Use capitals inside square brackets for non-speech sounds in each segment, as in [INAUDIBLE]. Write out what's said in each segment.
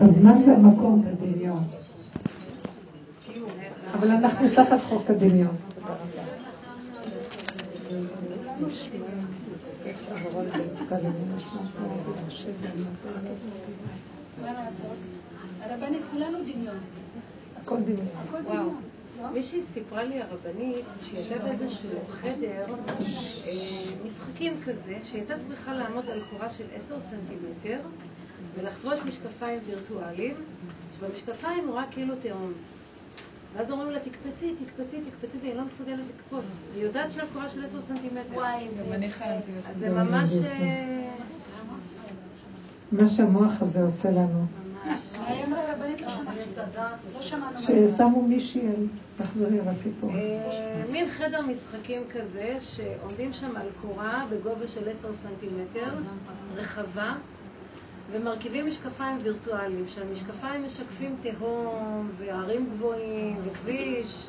הזמן והמקום זה דמיון. אבל אנחנו תחת חוק הדמיון. הרבנית, כולנו דמיון. הכל דמיון. מישהי סיפרה לי הרבנית שהיא הייתה באיזשהו חדר אה, משחקים כזה, שהייתה צריכה לעמוד על קורה של 10 סנטימטר ולחבוש משקפיים וירטואליים, שבמשקפיים הוא רק כאילו תהום. ואז אומרים לה, תקפצי, תקפצי, תקפצי, והיא לא מסוגלת לקפוץ. היא יודעת שהיא על קורה של 10 סנטימטר. וואי, זה... אז זה ממש... אה, מה שהמוח הזה עושה לנו. ששמו מישהי על... תחזרי על הסיפור. אה, מין חדר משחקים כזה, שעומדים שם על קורה בגובה של 10 סנטימטר, רחבה, ומרכיבים משקפיים וירטואליים, שהמשקפיים משקפים תהום, וערים גבוהים, וכביש,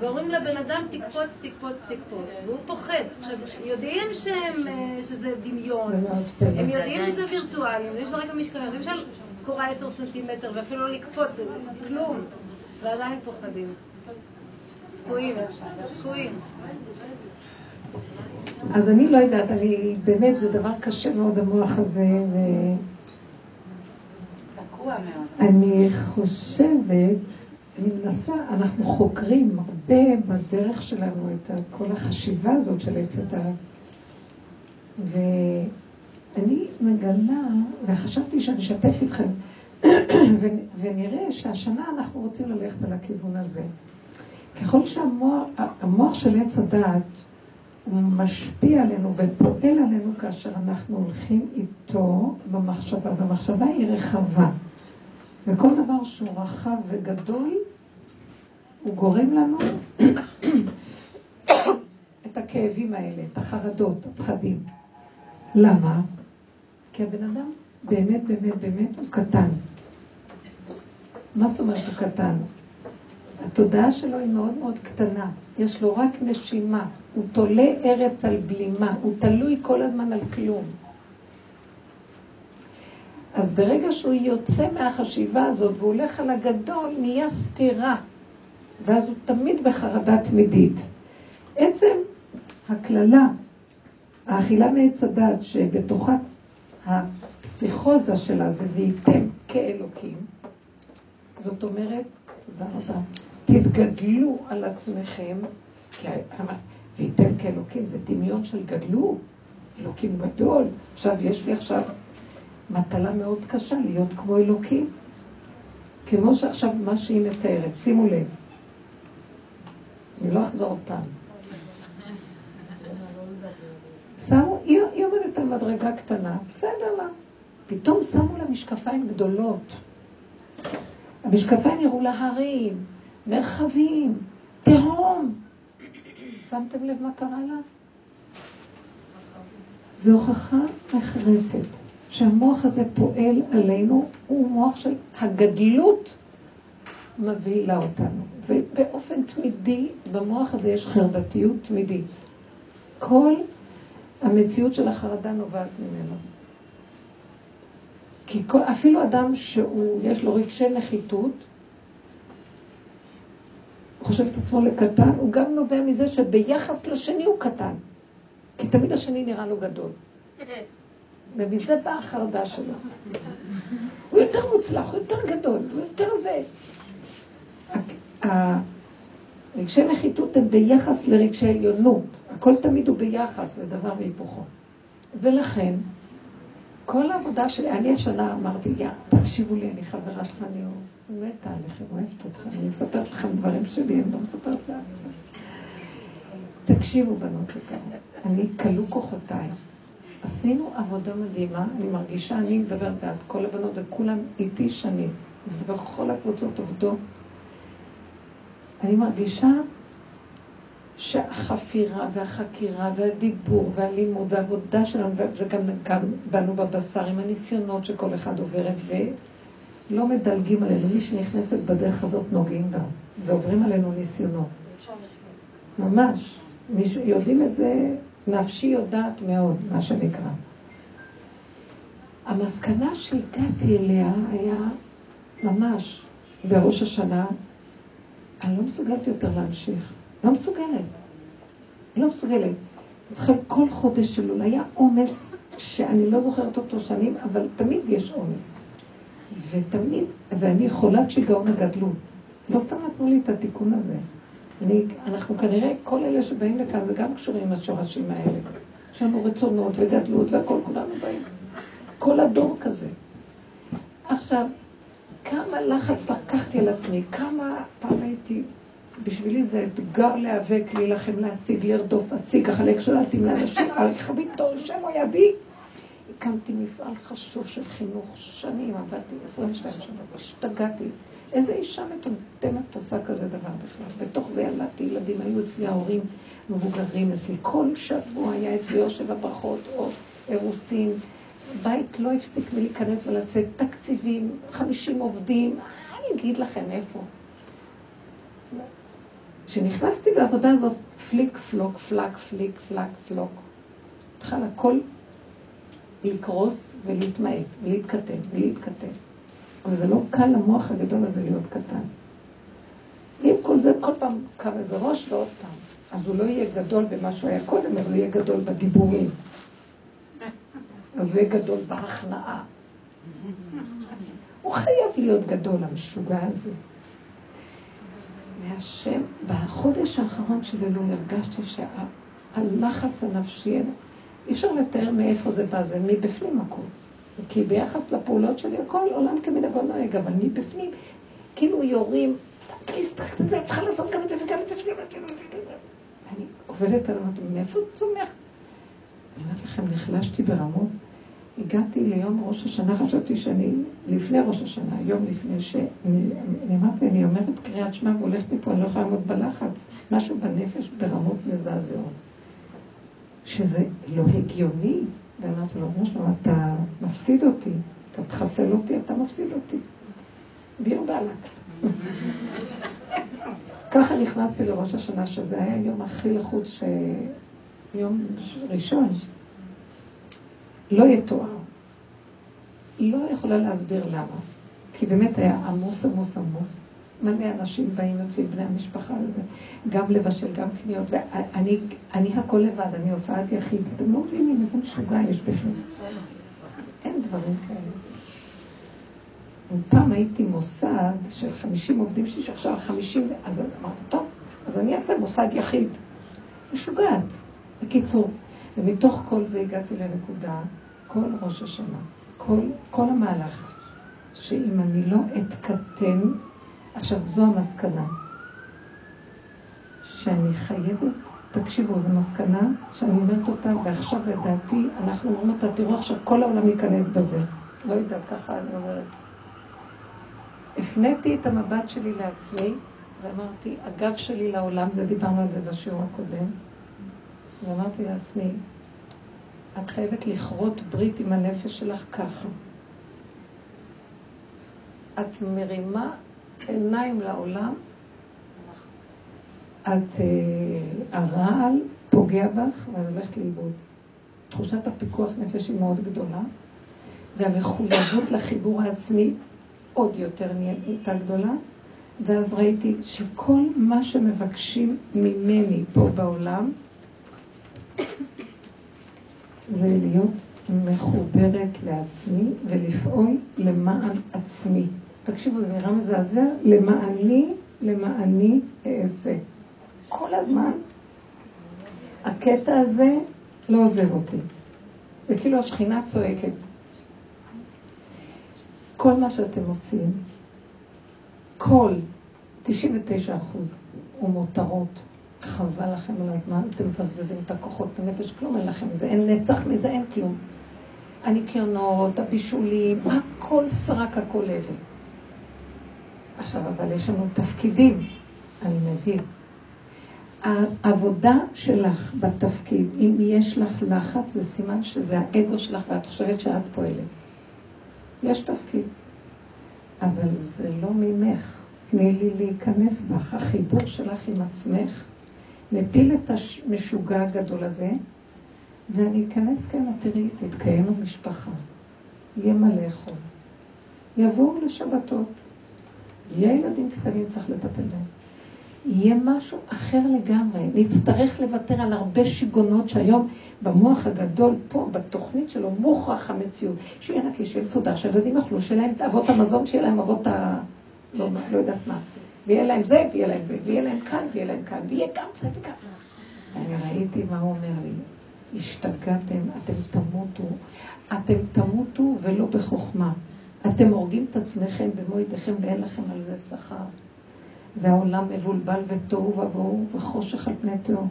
ואומרים לבן אדם תקפוץ, תקפוץ, תקפוץ, והוא פוחד. עכשיו, יודעים שהם, אה, שזה דמיון, הם יודעים שזה וירטואלי, יודעים שזה רק המשקפיים, יודעים שעל קורה עשר סנטימטר, ואפילו לא לקפוץ, זה כלום, ועדיין פוחדים. תקועים, תקועים. אז אני לא יודעת, אני, באמת, זה דבר קשה מאוד, המוח הזה, ו... אני חושבת, אני מנסה, אנחנו חוקרים הרבה בדרך שלנו את כל החשיבה הזאת של עץ הדת. ואני מגלה, וחשבתי שאני אשתף איתכם, ונראה שהשנה אנחנו רוצים ללכת על הכיוון הזה. ככל שהמוח של עץ הדעת הוא משפיע עלינו ופועל עלינו כאשר אנחנו הולכים איתו במחשבה, והמחשבה היא רחבה. וכל דבר שהוא רחב וגדול, הוא גורם לנו [COUGHS] את הכאבים האלה, את החרדות, הפחדים. למה? כי הבן אדם באמת, באמת, באמת הוא קטן. מה זאת אומרת הוא קטן? התודעה שלו היא מאוד מאוד קטנה, יש לו רק נשימה, הוא תולה ארץ על בלימה, הוא תלוי כל הזמן על כלום. אז ברגע שהוא יוצא מהחשיבה הזאת והוא הולך על הגדול, נהיה סתירה. ואז הוא תמיד בחרדה תמידית. עצם הקללה, האכילה מעץ הדת, שבתוכה הפסיכוזה שלה זה וייתם כאלוקים, זאת אומרת, תודה רבה, תתגדלו על עצמכם, כי וייתם כאלוקים זה דמיון של גדלו, אלוקים גדול. עכשיו, יש לי עכשיו מטלה מאוד קשה להיות כמו אלוקים. כמו שעכשיו מה שהיא מתארת, שימו לב. אני לא אחזור עוד פעם. שמו, היא, היא עומדת על מדרגה קטנה, בסדר לה. פתאום שמו לה משקפיים גדולות. המשקפיים נראו לה הרים, מרחבים, תהום. שמתם לב מה קרה לה? זו הוכחה נחרצת. שהמוח הזה פועל עלינו, הוא מוח של הגדלות מבהילה אותנו. ובאופן תמידי, במוח הזה יש חרדתיות תמידית. כל המציאות של החרדה נובעת ממנו. כי כל, אפילו אדם שהוא, יש לו רגשי נחיתות, חושב את עצמו לקטן, הוא גם נובע מזה שביחס לשני הוא קטן. כי תמיד השני נראה לו גדול. ומזה באה החרדה שלו. הוא יותר מוצלח, הוא יותר גדול, הוא יותר זה. רגשי נחיתות הם ביחס לרגשי עליונות. הכל תמיד הוא ביחס, זה דבר והיפוכו. ולכן, כל העבודה שלי, אני השנה אמרתי, יא, תקשיבו לי, אני חברה שלך, אני מתה עליכם, אוהבת אתכם, אני מספרת לכם דברים שלי, אני לא מספרת לאף תקשיבו, בנות יקרות, אני כלו כוחותיי. עשינו עבודה מדהימה, אני מרגישה, אני מדברת על כל הבנות וכולם איתי שנים, וכל הקבוצות עובדות. אני מרגישה שהחפירה והחקירה והדיבור והלימוד והעבודה שלנו, וזה גם, גם בנו בבשר עם הניסיונות שכל אחד עוברת, ולא מדלגים עלינו. מי שנכנסת בדרך הזאת נוגעים בה, ועוברים עלינו ניסיונות. ממש. יודעים את זה נפשי יודעת מאוד, מה שנקרא. המסקנה שהגעתי אליה היה ממש בראש השנה, אני לא מסוגלת יותר להמשיך. לא מסוגלת. לא מסוגלת. צריכה כל חודש שלו, היה עומס שאני לא זוכרת אותו שנים, אבל תמיד יש עומס. ותמיד, ואני חולת שיגעון הגדלות. לא סתם נתנו לי את התיקון הזה. אני, אנחנו כנראה, כל אלה שבאים לכאן זה גם קשורים עם השורשים האלה. יש לנו רצונות וגדלות והכל, כולנו באים. כל הדור כזה. עכשיו, כמה לחץ לקחתי על עצמי, כמה פעם הייתי, בשבילי זה אתגר להיאבק, להילחם, להשיג, לרדוף, להשיג, אחלק שולטים לאנשים, על חביתו, שם או ידי. הקמתי מפעל חשוב של חינוך, שנים עבדתי, 22 שנה, השתגעתי. איזה אישה מטומטמת עשה כזה דבר בכלל. בתוך זה ילדתי ילדים, היו אצלי ההורים מבוגרים אצלי. כל שבוע היה אצלי או שבע ברכות או אירוסין. בית לא הפסיק מלהיכנס ולצאת, תקציבים, 50 עובדים, אני אגיד לכם איפה. כשנכנסתי לעבודה הזאת, פליק פלוק, פלק, פליק, פלק, פלוק. התחל הכל לקרוס ולהתמעט, ולהתכתב, ולהתכתב. אבל זה לא קל למוח הגדול הזה להיות קטן. עם כל זה, כל פעם קם איזה ראש ועוד פעם. אז הוא לא יהיה גדול במה שהוא היה קודם, אבל הוא יהיה גדול בדיבורים. אז הוא יהיה גדול בהכנעה. הוא חייב להיות גדול, המשוגע הזה. והשם, בחודש האחרון של אלול הרגשתי שהלחץ הנפשי, אי אפשר לתאר מאיפה זה בא, זה מבפנים הכל. כי ביחס לפעולות שלי, הכל עולם כמנהגו נוהג, אבל מבפנים, כאילו יורים, להסתכלת את זה, צריכה לעשות גם את זה וגם את זה וגם את זה. אני עובדת על אמרתי, מאיפה זה צומח? אני אומרת לכם, נחלשתי ברמות. הגעתי ליום ראש השנה, חשבתי שאני, לפני ראש השנה, יום לפני ש... אני אמרתי, אני אומרת קריאת שמע והולכת מפה, אני לא יכולה לעמוד בלחץ. משהו בנפש ברמות מזעזעות. שזה לא הגיוני. ואמרתי לו, אמרו שלו, אתה מפסיד אותי, אתה תחסל אותי, אתה מפסיד אותי. ביר בעלק. [LAUGHS] ככה נכנסתי לראש השנה, שזה היה היום הכי לחוץ, יום ראשון. לא יתואר. היא לא יכולה להסביר למה. כי באמת היה עמוס, עמוס, עמוס. מלא אנשים באים, יוצאים בני המשפחה לזה, גם לבשל, גם קניות, ואני הכל לבד, אני הופעת יחיד. אתם לא מבינים איזה משוגע יש בפנים. אין דברים כאלה. פעם הייתי מוסד של 50 עובדים שלי, שעכשיו 50, אז אמרתי, טוב, אז אני אעשה מוסד יחיד. משוגעת. בקיצור, ומתוך כל זה הגעתי לנקודה, כל ראש השנה, כל, כל המהלך, שאם אני לא אתקטן, עכשיו, זו המסקנה. שאני חייבת, תקשיבו, זו מסקנה שאני אומרת אותה, ועכשיו לדעתי, אנחנו אומרים אותה, תראו עכשיו כל העולם ייכנס בזה. לא יודעת, ככה אני אומרת. הפניתי את המבט שלי לעצמי, ואמרתי, הגב שלי לעולם, זה דיברנו על זה בשיעור הקודם, ואמרתי לעצמי, את חייבת לכרות ברית עם הנפש שלך ככה. את מרימה עיניים לעולם, את, uh, הרעל פוגע בך ואת הולכת לאיבוד. תחושת הפיקוח נפש היא מאוד גדולה, והמחויבות לחיבור העצמי עוד יותר נהייתה גדולה, ואז ראיתי שכל מה שמבקשים ממני פה בעולם, זה להיות מחוברת לעצמי ולפעול למען עצמי. תקשיבו, זה נראה מזעזע, למעני, למעני אעשה. כל הזמן הקטע הזה לא עוזב אותי. זה כאילו השכינה צועקת. כל מה שאתם עושים, כל, 99 אחוז, הוא מותרות. חבל לכם על הזמן, אתם מבזבזים את הכוחות בנפש, כלום אין לכם, זה אין נצח מזה, אין כלום. הניקיונות, הבישולים, הכל סרק, הכל אבל. עכשיו, אבל יש לנו תפקידים, אני מבין. העבודה שלך בתפקיד, אם יש לך לחץ, זה סימן שזה האגו שלך ואת חושבת שאת פועלת. יש תפקיד, אבל זה לא ממך. תני לי להיכנס בך. החיבור שלך עם עצמך, נפיל את המשוגע הגדול הזה, ואני אכנס כן, תראי, תתקיים המשפחה. יהיה מה לאכול. יבואו לשבתות. יהיה ילדים קטנים, צריך לטפל בהם. יהיה משהו אחר לגמרי. נצטרך לוותר על הרבה שיגונות שהיום במוח הגדול, פה, בתוכנית שלו, מוכרח המציאות. שיהיה נקי, שיהיה מסודר, שהילדים יאכלו, שיהיה להם אבות המזון, שיהיה להם אבות ה... לא, לא יודעת מה. ויהיה להם זה, ויהיה להם זה, ויהיה להם כאן, ויהיה להם כאן, ויהיה גם זה וגם. אני ראיתי מה הוא אומר לי. השתגעתם, אתם תמותו. אתם תמותו ולא בחוכמה. אתם הורגים את עצמכם במו ידיכם ואין לכם על זה שכר. והעולם מבולבל ותוהו ובוהו וחושך על פני תהום.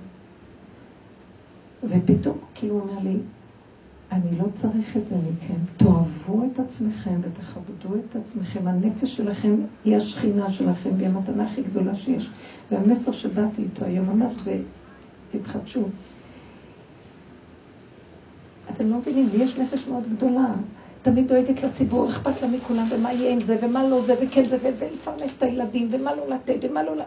ופתאום, כאילו הוא אומר לי, אני לא צריך את זה מכם. תאהבו את עצמכם ותכבדו את עצמכם. הנפש שלכם היא השכינה שלכם, והיא המתנה הכי גדולה שיש. והמסר שבאתי איתו היום ממש זה התחדשות. אתם לא מבינים, לי יש נפש מאוד גדולה. תמיד דואגת לציבור, אכפת לה מכולם, ומה יהיה עם זה, ומה לא זה, וכן זה, ולפרנס את הילדים, ומה לא לתת, ומה לא ל...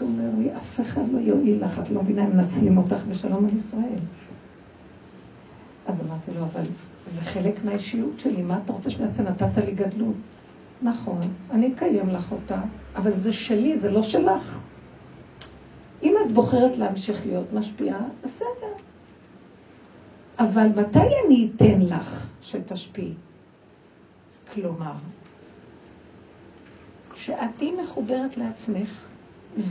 הוא אומר לי, אף אחד לא יועיל לך, את לא מבינה, הם מנצלים אותך בשלום על ישראל. אז אמרתי לו, אבל זה חלק מהאישיות שלי, מה אתה רוצה שנעשה? נתת לי גדלות. נכון, אני אקיים לך אותה, אבל זה שלי, זה לא שלך. אם את בוחרת להמשיך להיות משפיעה, בסדר. אבל מתי אני אתן לך שתשפיעי? כלומר, כשאת תהיי מחוברת לעצמך,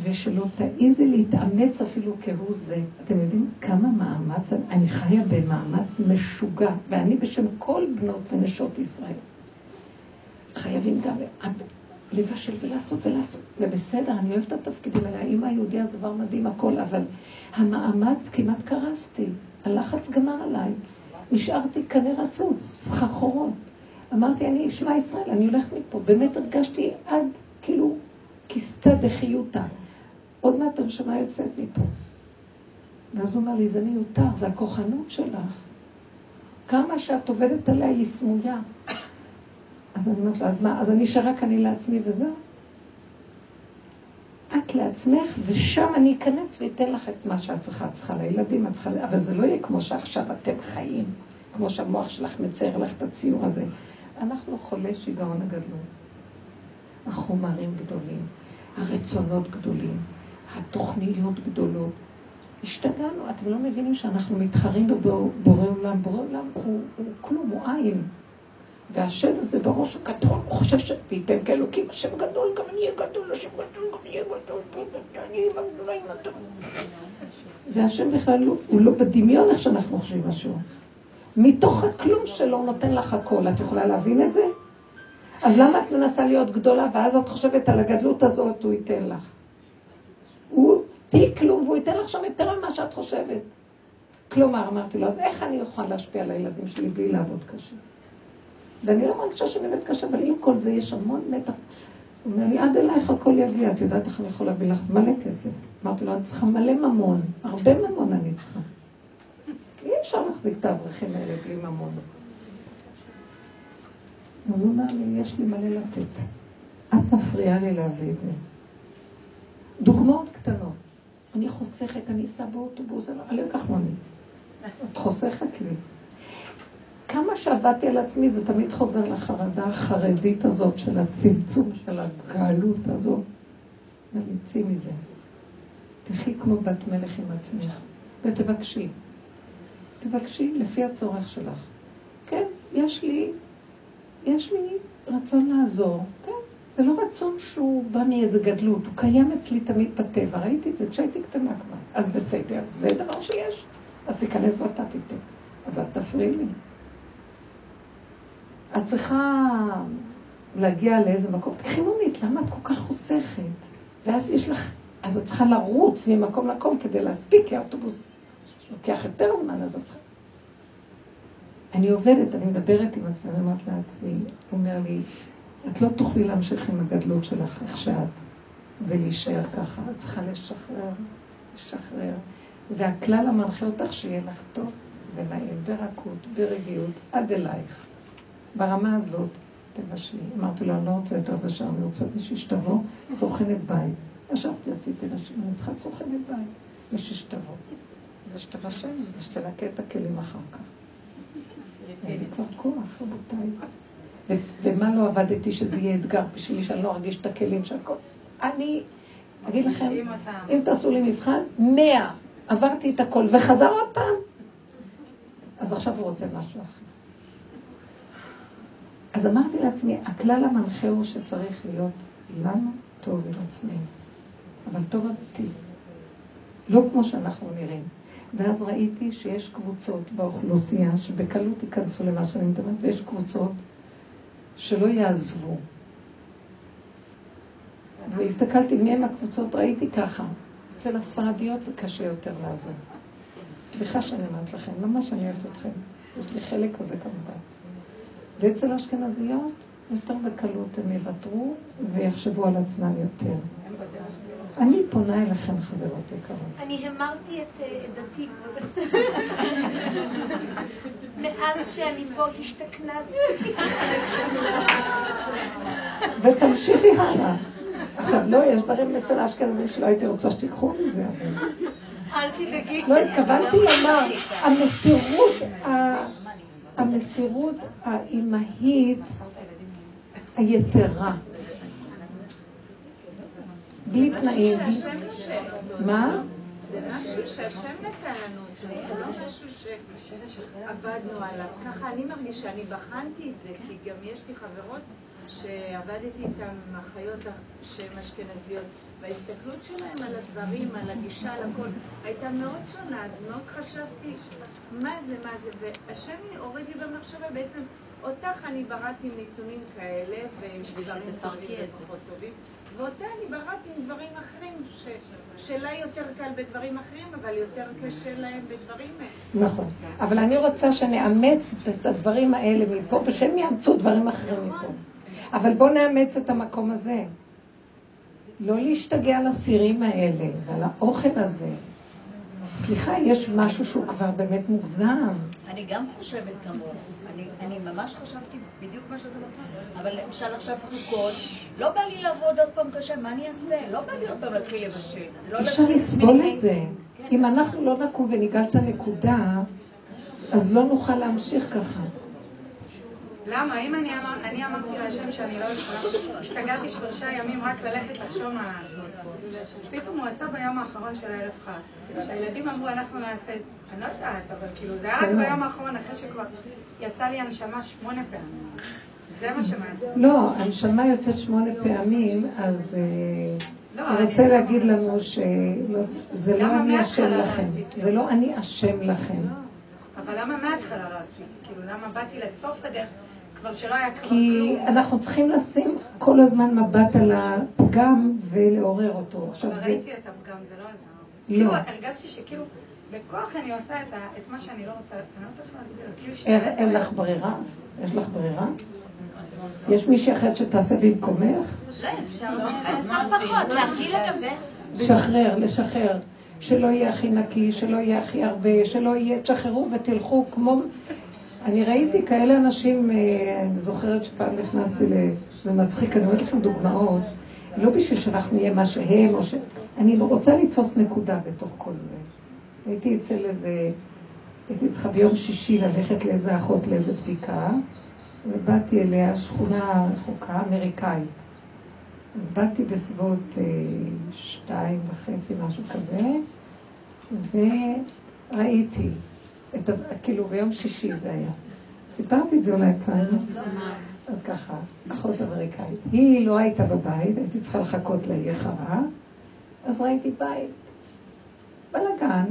ושלא תעיזי להתאמץ אפילו כהוא זה. אתם יודעים כמה מאמץ, אני חיה במאמץ משוגע, ואני בשם כל בנות ונשות ישראל. חייבים גם לבשל ולעשות ולעשות. ובסדר, אני אוהבת את התפקידים האלה. האמא היהודייה זה דבר מדהים, הכל, אבל המאמץ, כמעט קרסתי. הלחץ גמר עליי. נשארתי קנה רצוץ, סחרחורות. אמרתי, אני אשמע ישראל, אני הולכת מפה. באמת הרגשתי עד, כאילו, כיסתא דחיותא. עוד מעט הנשמה יוצאת מפה. ואז הוא אומר לי, זה מיותר, זה הכוחנות שלך. כמה שאת עובדת עליה היא סמויה. אז אני אומרת לו, אז מה, אז אני רק אני לעצמי וזהו? את לעצמך, ושם אני אכנס ואתן לך את מה שאת צריכה. את צריכה לילדים, את צריכה... אבל זה לא יהיה כמו שעכשיו אתם חיים, כמו שהמוח שלך מצייר לך את הציור הזה. אנחנו חולי שיגעון הגדול. החומרים גדולים, הרצונות גדולים, התוכניות גדולות. השתגענו, אתם לא מבינים שאנחנו מתחרים בבורא עולם. בורא עולם הוא, הוא כלום, הוא עין. והשם הזה בראש גדול, הוא חושב שתיתן כאלוקים, השם גדול, גם אני אהיה גדול, השם גדול, גם אני אהיה גדול, אני אהיה גדולה עם הדור. והשם בכלל הוא לא בדמיון איך שאנחנו חושבים משהו. מתוך הכלום שלו נותן לך הכל. את יכולה להבין את זה? אז למה את מנסה להיות גדולה, ואז את חושבת על הגדלות הזאת, הוא ייתן לך? הוא, תהי כלום, והוא ייתן לך שם יותר ממה שאת חושבת. כלומר, אמרתי לו, אז איך אני אוכל להשפיע על הילדים שלי בלי לעבוד קשה? ואני לא מרגישה שאני עובדת קשה, אבל עם כל זה יש המון מתח. הוא אומר לי, עד אלייך הכל יגיע, את יודעת איך אני יכול להביא לך מלא כסף. אמרתי לו, אני צריכה מלא ממון, הרבה ממון אני צריכה. אי אפשר להחזיק את האברכים האלה בלי ממון. אז הוא אומר לי, יש לי מלא לתת. את מפריעה לי להביא את זה. דוגמאות קטנות. אני חוסכת, אני אסע באוטובוס, אני לא אקח מונית. את חוסכת לי. כמה שעבדתי על עצמי, זה תמיד חוזר לחרדה החרדית הזאת של הצמצום, של הגאלות הזאת. נמציא מזה. תחי כמו בת מלך עם עצמך, ותבקשי. תבקשי לפי הצורך שלך. כן, יש לי, יש לי רצון לעזור. כן, זה לא רצון שהוא בא מאיזה גדלות, הוא קיים אצלי תמיד בטבע. ראיתי את זה כשהייתי קטנה כבר. אז בסדר, זה דבר שיש. אז תיכנס ואתה תיתן. אז אל תפריעי לי. את צריכה להגיע לאיזה מקום, תקחי מונית, למה את כל כך חוסכת? ואז יש לך, אז את צריכה לרוץ ממקום למקום כדי להספיק, כי האוטובוס לוקח יותר זמן, אז את צריכה... אני עובדת, אני מדברת עם עצמי, אני אומרת לעצמי, הוא אומר לי, את לא תוכלי להמשיך עם הגדלות שלך איך שאת, ולהישאר ככה, את צריכה לשחרר, לשחרר. והכלל המנחה אותך שיהיה לך טוב ונעים, ברכות, ברגיעות, עד אלייך. ברמה הזאת, תבשלי. אמרתי לו, אני לא רוצה יותר בשעה, אני רוצה מישהי שתבוא, סוכנת בית. ישבתי, עשיתי נשים, אני צריכה סוכנת בית. מישהי שתבוא. ושתבשל, ושתלקה את הכלים אחר כך. אין לי כבר כוח, רבותיי. ומה לא עבדתי שזה יהיה אתגר בשבילי, שאני לא ארגיש את הכלים של הכל. אני אגיד לכם, אם תעשו לי מבחן, מאה, עברתי את הכל, וחזר עוד פעם. אז עכשיו הוא רוצה משהו אחר. אז אמרתי לעצמי, הכלל המנחה הוא שצריך להיות לנו טוב עם עצמנו, אבל טוב אמיתי, לא כמו שאנחנו נראים. ואז ראיתי שיש קבוצות באוכלוסייה שבקלות ייכנסו למה שאני מדברת, ויש קבוצות שלא יעזבו. והסתכלתי מי הם הקבוצות, ראיתי ככה. אצל הספרדיות קשה יותר לעזוב. סליחה שאני אומרת לכם, ממש אני אוהבת אתכם. יש לי חלק כזה כמובן. ואצל האשכנזיות, יותר בקלות הם יוותרו ויחשבו על עצמם יותר. אני פונה אליכם, חברות יקרות. אני המרתי את אה, דתי, [LAUGHS] מאז שאני פה השתכנזתי. [LAUGHS] ותמשיכי הלאה. עכשיו, לא, יש דברים אצל האשכנזים שלא הייתי רוצה שתיקחו מזה. אל תדאגי. לא התכוונתי לומר, המסירות, המסירות האימהית היתרה. בלי תנאים. מה? זה משהו שהשם נתן לנו, זה לא משהו שעבדנו עליו. ככה אני מרגישה, אני בחנתי את זה, כי גם יש לי חברות שעבדתי איתן, אחיות שהן אשכנזיות, וההסתכלות שלהן על הדברים, על הגישה, על הכל, הייתה מאוד שונה, אז מאוד חשבתי, מה זה, מה זה, והשם הוריד לי במחשבה בעצם אותך אני בראתי עם נתונים כאלה, ועם דברים טובים ופחות טובים, ואותה אני בראתי עם דברים אחרים, ש... שלה יותר קל בדברים אחרים, אבל יותר קשה להם בדברים האלה. נכון. אבל אני רוצה שנאמץ את הדברים האלה מפה, ושהם יאמצו דברים אחרים מפה. אבל בואו נאמץ את המקום הזה. לא להשתגע על הסירים האלה ועל האוכל הזה. סליחה, יש משהו שהוא כבר באמת מוגזם. אני גם חושבת כמוך. אני, אני ממש חשבתי בדיוק מה שאתה אומר. אבל למשל עכשיו סוכות, לא בא לי לעבוד עוד פעם קשה, מה אני אעשה? לא בא לי עוד פעם להתחיל לבשל. לא אפשר לסבול את זה. כן. אם אנחנו לא נקום וניגע את הנקודה, אז לא נוכל להמשיך ככה. למה? אם אני, אמר, אני אמרתי להשם שאני לא יכולה, השתגעתי שלושה ימים רק ללכת לחשוב מה לעשות. פתאום הוא עשה ביום האחרון של הערב חג. כשהילדים אמרו אנחנו נעשה, אני לא יודעת, אבל כאילו זה היה רק ביום האחרון, אחרי שכבר יצא לי הנשמה שמונה פעמים. זה מה שמעניין. לא, הנשמה יוצאת שמונה פעמים, אז אה, לא, אני רוצה להגיד לנו שזה לא אני אשם לכם. זה לא אני אשם לכם. אבל למה מההתחלה לא עשיתי? כאילו, למה באתי לסוף הדרך? כי אנחנו צריכים לשים כל הזמן מבט על הפגם ולעורר אותו. אבל ראיתי את הפגם, זה לא עזר. לא. כאילו, הרגשתי שכאילו, בכוח אני עושה את מה שאני לא רוצה, אני לא איך להסביר. כאילו אין לך ברירה? יש לך ברירה? יש מישהי אחרת שתעשה במקומך? לא, אפשר לעשות פחות, להכיל את זה. לשחרר, לשחרר. שלא יהיה הכי נקי, שלא יהיה הכי הרבה, שלא יהיה, תשחררו ותלכו כמו אני ראיתי כאלה אנשים, אה, אני זוכרת שפעם נכנסתי ל... זה מצחיק, אני אומרת לכם דוגמאות, לא בשביל שאנחנו נהיה מה שהם, או ש... אני רוצה לתפוס נקודה בתוך כל זה. הייתי אצל איזה... הייתי צריכה ביום שישי ללכת לאיזה אחות לאיזה בדיקה, ובאתי אליה שכונה רחוקה, אמריקאית. אז באתי בסביבות אה, שתיים וחצי, משהו כזה, וראיתי. את, כאילו ביום שישי זה היה. סיפרתי את זה אולי פעם. אז ככה, אחות אמריקאית. היא לא הייתה בבית, הייתי צריכה לחכות איחרה. אז ראיתי בית. בלאגן.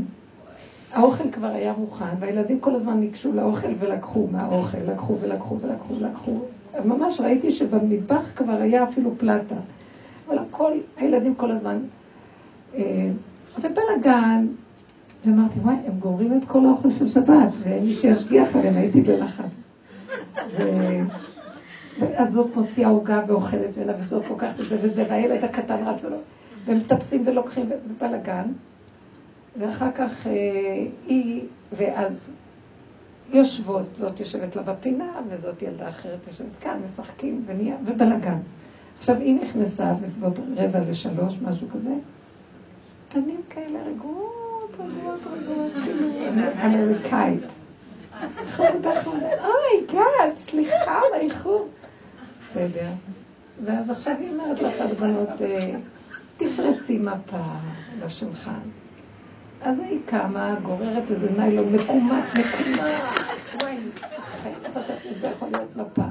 האוכל כבר היה מוכן, והילדים כל הזמן ניגשו לאוכל ולקחו מהאוכל, לקחו ולקחו ולקחו ולקחו. אז ממש ראיתי שבמטבח כבר היה אפילו פלטה. אבל הכל, הילדים כל הזמן. אה, ובלאגן, ואמרתי, וואי, הם גוררים את כל האוכל של שבת, ואין מי שישגיח עליהם, הייתי בלחץ. ואז זאת מוציאה עוגה ואוכלת ממנה, וזאת לוקחת את זה וזה, והילד הקטן רץ ולא... ומטפסים ולוקחים בבלאגן. ואחר כך אה, היא, ואז יושבות, זאת יושבת לה בפינה, וזאת ילדה אחרת יושבת כאן, משחקים, ונהיה, ובלאגן. עכשיו היא נכנסה בסביבות רבע לשלוש, משהו כזה, פנים כאלה רגועות. אמריקאית. אוי, גל, סליחה על האיחור. בסדר. ואז עכשיו היא אומרת לך, הבנות, אה, תפרסי מפה לשולחן. אז היא קמה, גוררת איזה ניילון מקומט, מקומט. וואי, לא חשבתי שזה יכול להיות מפה.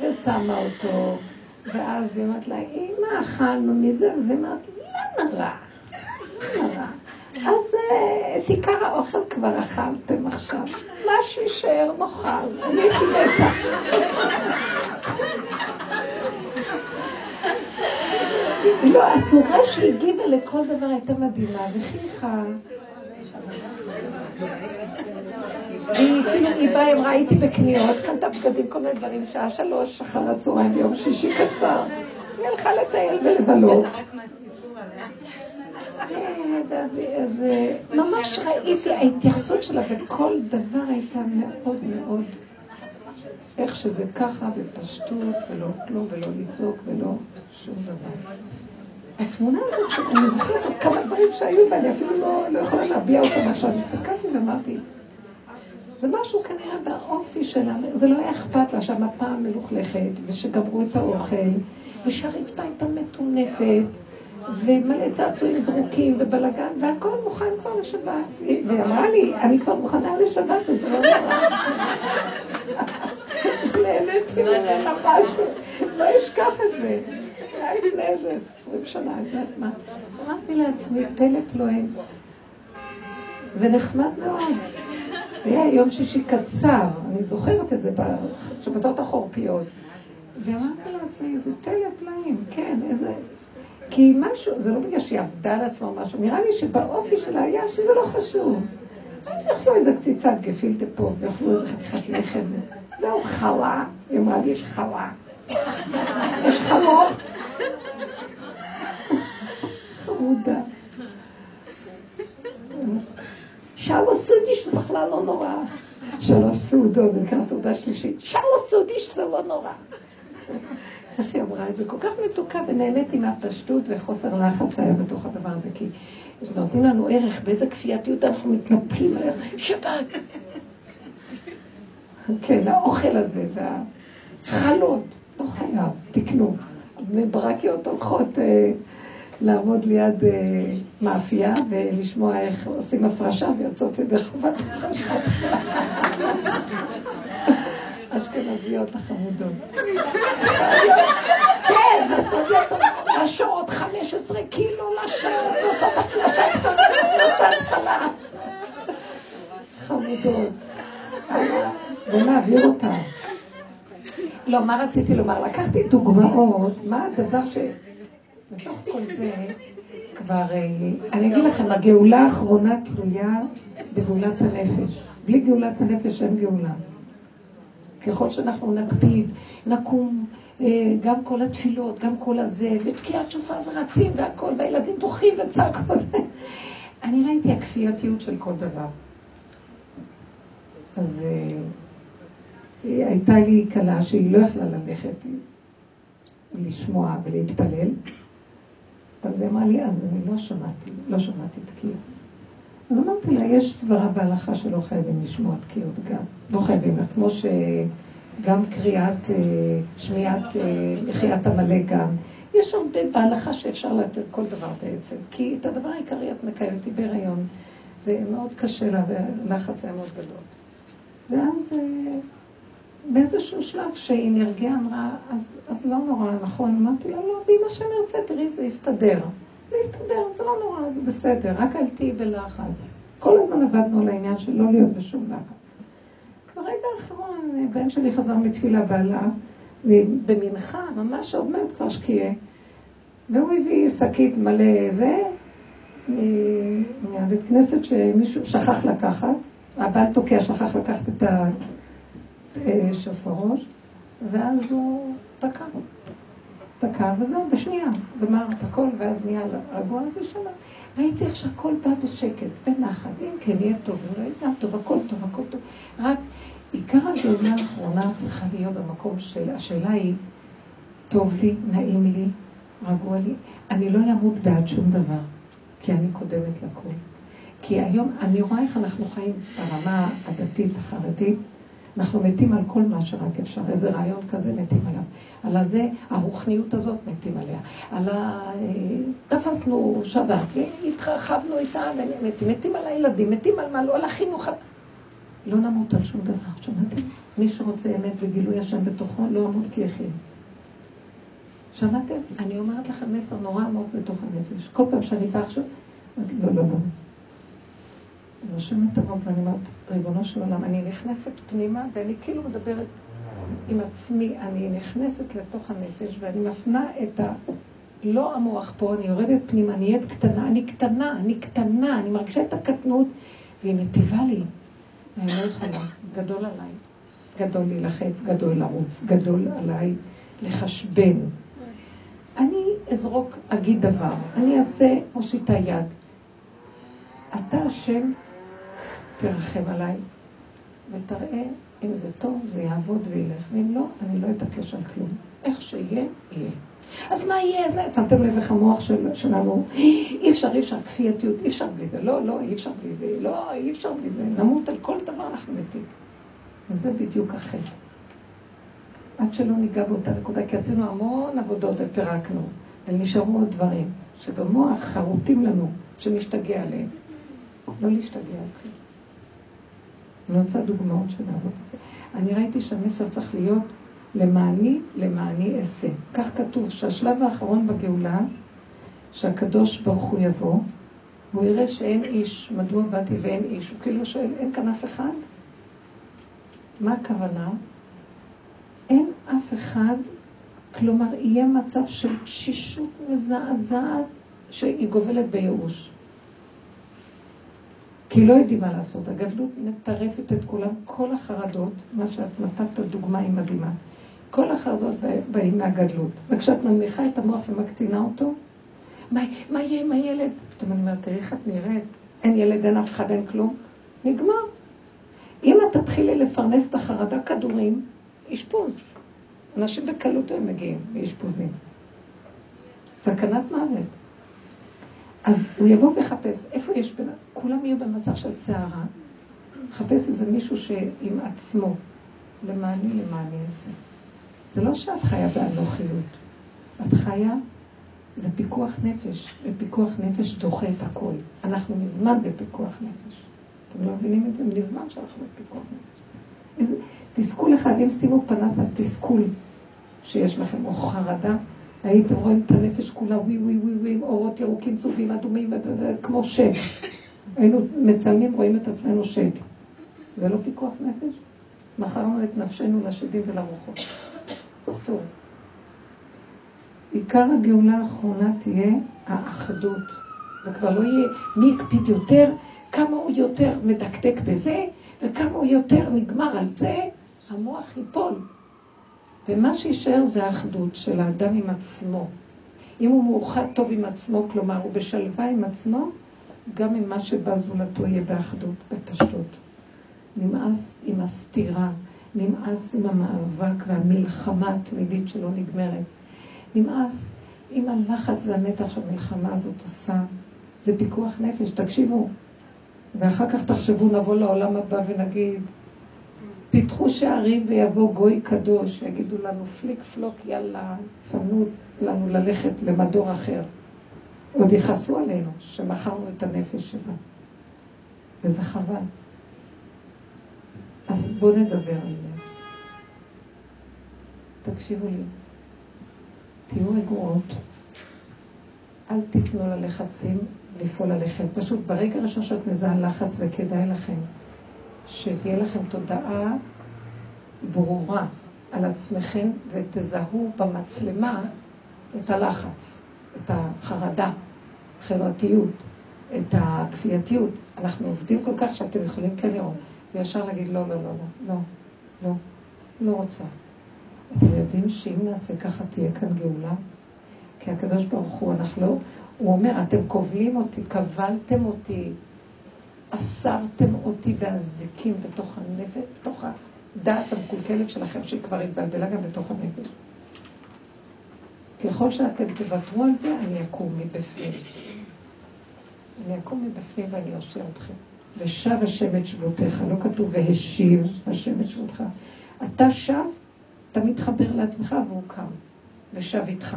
ושמה אותו, ואז היא אומרת לה, אמא, אכלנו מזה, אז היא אומרת, למה רע? למה רע? אז אה, עיקר האוכל כבר אכלתם עכשיו, מה שישאר נאכל, אני הייתי מתה. לא, הצורה שהיא הגיבה לכל דבר הייתה מדהימה, וחייכה. והיא כאילו, היא באה, היא אמרה, הייתי בקניות, קנתה בגדים, כל מיני דברים, שעה שלוש אחר הצהריים, יום שישי קצר. היא הלכה לטייל ולבלות. אז ממש ראיתי, ההתייחסות שלה בכל דבר הייתה מאוד מאוד, איך שזה ככה, בפשטות, ולא כלום, ולא לצעוק, ולא שום דבר. התמונה הזאת, אני זוכרת עוד כמה דברים שהיו בה, אני אפילו לא, לא יכולה להביע אותם עכשיו. הסתכלתי ואמרתי, זה משהו כנראה באופי שלה, זה לא היה אכפת לה שהמפה מלוכלכת, ושגמרו את האוכל, ושהרצפה הייתה מטונפת, ומלא צעצועים זרוקים ובלאגן, והכל מוכן כבר לשבת. והיא אמרה לי, אני כבר מוכנה לשבת, אז לא נורא. נהניתי ממנה משהו, לא אשכח את זה. היה לפני איזה עשרים שנה, את יודעת מה. אמרתי לעצמי, פלא פלואים, ונחמד מאוד. היה יום שישי קצר, אני זוכרת את זה בשבתות החורפיות. ואמרתי לעצמי, זה פלא פלאים, כן, איזה... כי משהו, זה לא בגלל שהיא עבדה על עצמה משהו, נראה לי שבאופי שלה היה שזה לא חשוב. אז יאכלו איזה קציצת גפילטה פה, ויאכלו איזה חתיכת לחם. זהו חלה, היא אמרה לי, יש חלה. יש חלום. חמודה. שלוש סודיש זה בכלל לא נורא. שלוש סעודות, זה נקרא סעודה שלישית. שלוש סודיש זה לא נורא. איך היא אמרה את זה? כל כך מתוקה ונהניתי מהפשטות וחוסר לחץ שהיה בתוך הדבר הזה, כי נותנים לנו ערך, באיזה כפייתיות אנחנו מתנפלים עליהם. שבת! כן, האוכל הזה והחלות, לא חייב, תקנו. בני ברקיות הולכות אה, לעמוד ליד אה, מאפייה ולשמוע איך עושים הפרשה ויוצאות ידי חובת הפרשה. אשכנזיות החמודות. [LAUGHS] כן, לשעות 15 קילו עושות חלה. חמודות. בוא נעביר אותה. לא, מה רציתי לומר? לקחתי דוגמאות, מה הדבר ש... בתוך כל זה כבר, אה, אני אגיד לכם, הגאולה האחרונה תלויה בגאולת הנפש. בלי גאולת הנפש אין גאולה. ככל שאנחנו נקפיד, נקום, אה, גם כל התפילות, גם כל הזה, ותקיעת שופר ורצים והכל, והילדים בוכים וצעקות. אני ראיתי הכפייתיות של כל דבר. אז אה, הייתה לי כלה שהיא לא יכלה ללכת לשמוע ולהתפלל, אז היא אמרה לי, אז אני לא שמעתי, לא שמעתי תקיעות. אז אמרתי לה, יש סברה בהלכה שלא חייבים לשמוע תקיעות גם, לא חייבים לה, כמו שגם קריאת, אה, שמיעת, מחיית אה, עמלק גם. יש הרבה בהלכה שאפשר לתת כל דבר בעצם, כי את הדבר העיקרי את מקיימת אותי בהיריון, ומאוד קשה לה, והלחץ היה מאוד גדול. ואז אה, באיזשהו שלב שהיא נרגעה, אמרה, אז, אז לא נורא, נכון? אמרתי לה, לא, ואם השם ירצה, תראי, זה יסתדר. זה יסתדר, זה לא נורא, זה בסדר, רק אל תהיי בלחץ. כל הזמן עבדנו על העניין של לא להיות בשום לחץ. ברגע האחרון, בן שלי חזר מתפילה בעלה, במנחה, ממש עוד מעט כבר שקיעה, והוא הביא שקית מלא זה, מהבית כנסת שמישהו שכח לקחת, הבעל תוקע שכח לקחת את השופרוש, ואז הוא תקע. דקה, וזהו, בשנייה, גמר את הכל, ואז נהיה רגוע, אז הוא ראיתי איך שהכל בא בשקט, בנחת, אם כן יהיה טוב, אם לא יהיה טוב, הכל טוב, הכל טוב. רק עיקר הגאולה האחרונה צריכה להיות במקום של, השאלה היא, טוב לי, נעים לי, רגוע לי, אני לא אמות בעד שום דבר, כי אני קודמת לכל. כי היום אני רואה איך אנחנו חיים ברמה הדתית, החרדית, אנחנו מתים על כל מה שרק אפשר, איזה רעיון כזה מתים עליו. על הזה, הרוחניות הזאת מתים עליה. על ה... תפסנו שבת, והתרחבנו איתה, ומתים, מתים על הילדים, מתים על מה, לא על החינוך. לא נמות על שום דבר, שמעתם? מי שרוצה אמת וגילוי השם בתוכו, לא אמות כי יחיה. שמעתם? אני אומרת לכם מסר נורא עמוק בתוך הנפש. כל פעם שאני באה עכשיו, לא, לא, לא. נושמת עמוק ואני אומרת, ריבונו של עולם, אני נכנסת פנימה ואני כאילו מדברת עם עצמי, אני נכנסת לתוך הנפש ואני מפנה את ה... לא המוח פה, אני יורדת פנימה, נהיית קטנה, אני קטנה, אני קטנה, אני מרגישה את הקטנות והיא מטיבה לי. אני לא יכולה, גדול עליי. גדול להילחץ, גדול לרוץ, גדול עליי לחשבן. אני אזרוק, אגיד דבר, אני אעשה, מושיטה יד. אתה השם תרחם עליי, ותראה אם זה טוב, זה יעבוד וילך, ואם לא, אני לא אתעקש על כלום. איך שיהיה, יהיה. אז מה יהיה? אז שמתם לב איך המוח של, שלנו, אי אפשר, אי אפשר, כפייתיות, אי אפשר בלי זה, לא, לא, אי אפשר בלי זה, לא, אי אפשר בלי זה, נמות על כל דבר אנחנו מתים. וזה בדיוק החטא. עד שלא ניגע באותה נקודה, כי עשינו המון עבודות ופירקנו, ונשארו עוד דברים, שבמוח חרוטים לנו, שנשתגע עליהם. לא להשתגע על כלום. אני רוצה דוגמאות שנעבוד את זה. אני ראיתי שהמסר צריך להיות למעני, למעני אעשה. כך כתוב שהשלב האחרון בגאולה, שהקדוש ברוך הוא יבוא, והוא יראה שאין איש, מדוע באתי ואין איש? הוא כאילו שואל, אין כאן אף אחד? מה הכוונה? אין אף אחד, כלומר, יהיה מצב של תשישות מזעזעת שהיא גובלת בייאוש. כי לא יודעים מה לעשות. הגדלות מטרפת את כולם, כל החרדות, מה שאת נתת דוגמה היא מדהימה. כל החרדות באים מהגדלות. וכשאת מנמיכה את המוח ומקטינה אותו, מה, מה יהיה עם הילד? פתאום אני אומרת, תראי איך את נראית, אין ילד, אין אף אחד, אין כלום. נגמר. אם את תתחילי לפרנס את החרדה כדורים, אשפוז. אנשים בקלות הם מגיעים לאשפוזים. סכנת מוות. אז הוא יבוא ויחפש, איפה יש בין... כולם יהיו במצב של סערה, מחפש איזה מישהו שעם עצמו, למעני למעני אעשה. זה לא שאת חיה באנוכיות. את חיה, זה פיקוח נפש, ופיקוח נפש דוחה את הכל. אנחנו מזמן בפיקוח נפש. אתם לא מבינים את זה? מזמן שאנחנו בפיקוח נפש. תסכול אחד, אם שימו פנס על תסכול שיש לכם, או חרדה, הייתם רואים את הנפש כולה ווי ווי ווי ווי אורות ירוקים, צהובים, אדומים, כמו שד. היינו מצלמים, רואים את עצמנו שד. זה לא פיקוח נפש? מכרנו את נפשנו לשדים ולרוחות. אסור. עיקר הגאולה האחרונה תהיה האחדות. זה כבר לא יהיה מי יקפיד יותר, כמה הוא יותר מדקדק בזה, וכמה הוא יותר נגמר על זה, המוח ייפול. ומה שישאר זה האחדות של האדם עם עצמו. אם הוא מאוחד טוב עם עצמו, כלומר הוא בשלווה עם עצמו, גם עם מה שבא זולתו יהיה באחדות, בפשטות. נמאס עם הסתירה, נמאס עם המאבק והמלחמה התמידית שלא נגמרת. נמאס עם הלחץ והנתח שהמלחמה הזאת עושה. זה פיקוח נפש, תקשיבו. ואחר כך תחשבו, נבוא לעולם הבא ונגיד, פיתחו שערים ויבוא גוי קדוש, יגידו לנו פליק פלוק, יאללה, צנות לנו ללכת למדור אחר. עוד יכעסו עלינו שמכרנו את הנפש שלנו. וזה חבל. אז בואו נדבר על זה. תקשיבו לי, תהיו רגועות, אל תיתנו ללחצים לפעול עליכם. פשוט ברגע הראשון שאת מזהה לחץ וכדאי לכם, שתהיה לכם תודעה ברורה על עצמכם ותזהו במצלמה את הלחץ, את החרדה, החברתיות, את הכפייתיות. אנחנו עובדים כל כך שאתם יכולים כן לראות, וישר להגיד לא, לא, לא, לא, לא, לא, לא רוצה. אתם יודעים שאם נעשה ככה תהיה כאן גאולה? כי הקדוש ברוך הוא, אנחנו לא, הוא אומר, אתם כובלים אותי, כבלתם אותי, אסרתם אותי באזיקים בתוך הנפש, בתוך הדעת המקולקלת שלכם, שהיא כבר התבלבלה גם בתוך הנפש. ככל שאתם תוותרו על זה, אני אקום מבפנים. אני אקום מבפנים ואני אושיע אתכם. ושב השם את שבותיך, לא כתוב והשיב השם את שבותך. אתה שב, אתה מתחבר לעצמך והוא קם, ושב איתך.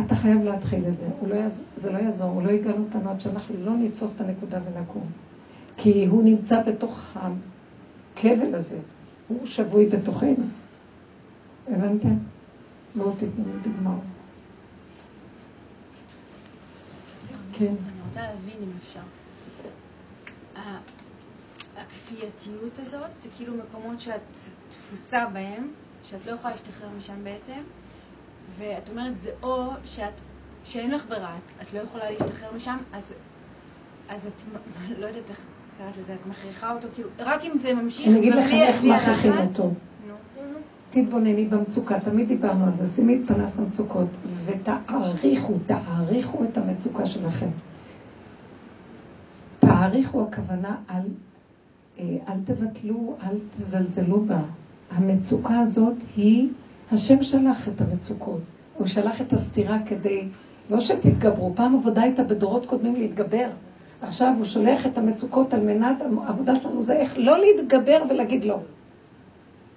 אתה חייב להתחיל את זה, לא יעז... זה לא יעזור, הוא לא ייגע אותנו עד שאנחנו לא נתפוס את הנקודה ונקום. כי הוא נמצא בתוך הכבל הזה, הוא שבוי בתוכנו. הבנתם? תתנו לי דוגמאות. כן. אני רוצה להבין אם אפשר. הכפייתיות הזאת זה כאילו מקומות שאת תפוסה בהם, שאת לא יכולה להשתחרר משם בעצם, ואת אומרת זה או שאת, שאין לך ברירה, את לא יכולה להשתחרר משם, אז, אז את, [LAUGHS] לא יודעת איך קראת לזה, את מכריחה אותו, כאילו, רק אם זה ממשיך, אני אגיד לך איך מכריחים אותו. תתבונני במצוקה, תמיד דיברנו על זה, שימי את פנס המצוקות ותעריכו, תעריכו את המצוקה שלכם. תעריכו הכוונה על, אה, אל תבטלו, אל תזלזלו בה. המצוקה הזאת היא, השם שלח את המצוקות. הוא שלח את הסתירה כדי, לא שתתגברו, פעם עבודה הייתה בדורות קודמים להתגבר. עכשיו הוא שולח את המצוקות על מנת, העבודה שלנו זה איך לא להתגבר ולהגיד לא.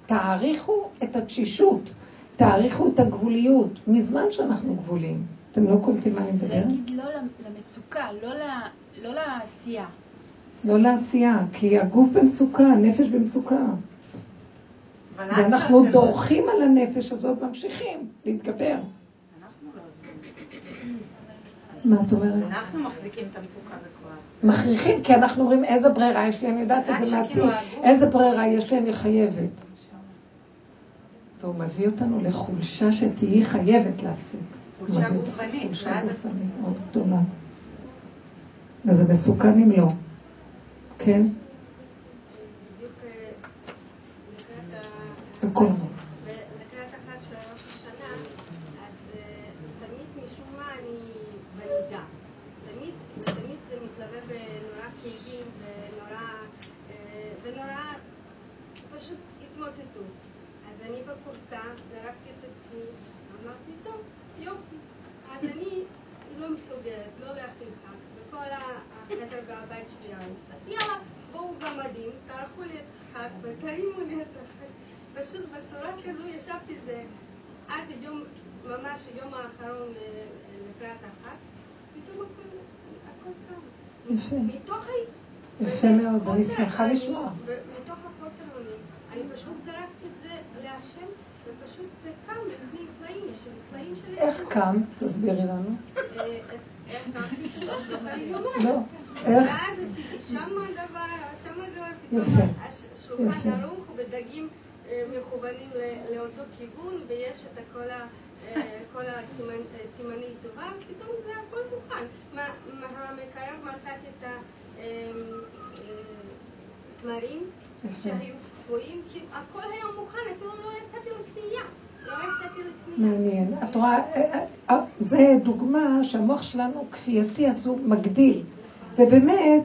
תעריכו את התשישות, תעריכו את הגבוליות, מזמן שאנחנו גבולים. אתם לא קולטים מה אני מדבר? להגיד לא למצוקה, לא, לא לעשייה. לא לעשייה, כי הגוף במצוקה, הנפש במצוקה. ואנחנו דורכים על הנפש הזאת, ממשיכים להתגבר. מה את אומרת? אנחנו מחזיקים את המצוקה בכוח. מכריחים, כי אנחנו אומרים איזה ברירה יש לי, אני יודעת את זה מעצמי. איזה ברירה יש לי, אני חייבת. והוא מביא אותנו לחולשה שתהיי חייבת להפסיק. חולשה גופנית. חולשה גופנית מאוד גדולה. וזה מסוכן אם לא. כן? בכל זאת. לקראת החג של ראש השנה, אז תמיד משום מה אני בנידה. תמיד, ותמיד זה מתלווה בנורא כאבים ונורא, ונורא פשוט התמוטטות. אז אני בכורסה, זרקתי את עצמי, אמרתי, טוב, יופי. אז אני לא מסוגלת לא להכין חג, וכל החדר והבית שלי הריס. אז יאללה, בואו במדים, תערכו לי את חג ותרימו לי את החג. פשוט בצורה כזו ישבתי זה עד יום, ממש היום האחרון לקראת החג, פתאום הכל קם. יפה. מתוך יפה מאוד, אני שמחה לשמוע. מתוך החוסר אונים, אני פשוט זרקתי את זה להשם, ופשוט זה קם אצלי פלאים, יש לי פלאים שלי. איך קם? תסבירי לנו. איך קם? לא, איך? ואז עשיתי שם דבר, שם דבר, יפה. שולחן ערוך ודגים מכוונים לאותו כיוון, ויש את כל ה... כל הסימני טובה, פתאום זה הכל מוכן. מהמקרר מצאתי את התמרים שהיו קפואים, כי הכל היה מוכן, אפילו לא יצאתי לקנייה. מעניין. את רואה, זה דוגמה שהמוח שלנו כפייתי אז הוא מגדיל. ובאמת,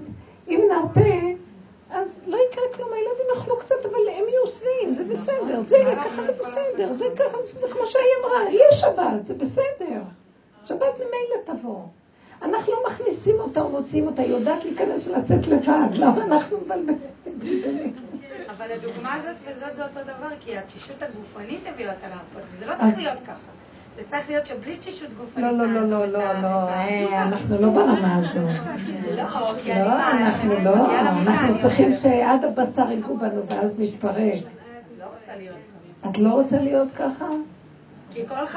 אם נרפה, אז לא יקרה כלום, הילדים יאכלו קצת, אבל הם יהיו שבעים, זה בסדר, זה ככה זה בסדר, זה ככה, זה כמו שהיא אמרה, יש שבת, זה בסדר. שבת ממילא תבוא. אנחנו לא מכניסים אותה או מוציאים אותה, היא יודעת להיכנס ולצאת לבד, למה אנחנו מבלבלים? אבל הדוגמה הזאת וזאת זה אותו דבר, כי התשישות הגופנית הביאה אותה להרפות, וזה לא צריך להיות ככה. זה צריך להיות שבלי תשישות גופנית... לא, לא, לא, לא, לא, לא, אנחנו לא ברמה הזאת. לא, לא, אנחנו לא, אנחנו צריכים שעד הבשר ייגעו בנו ואז נתפרק. לא. את לא רוצה להיות ככה?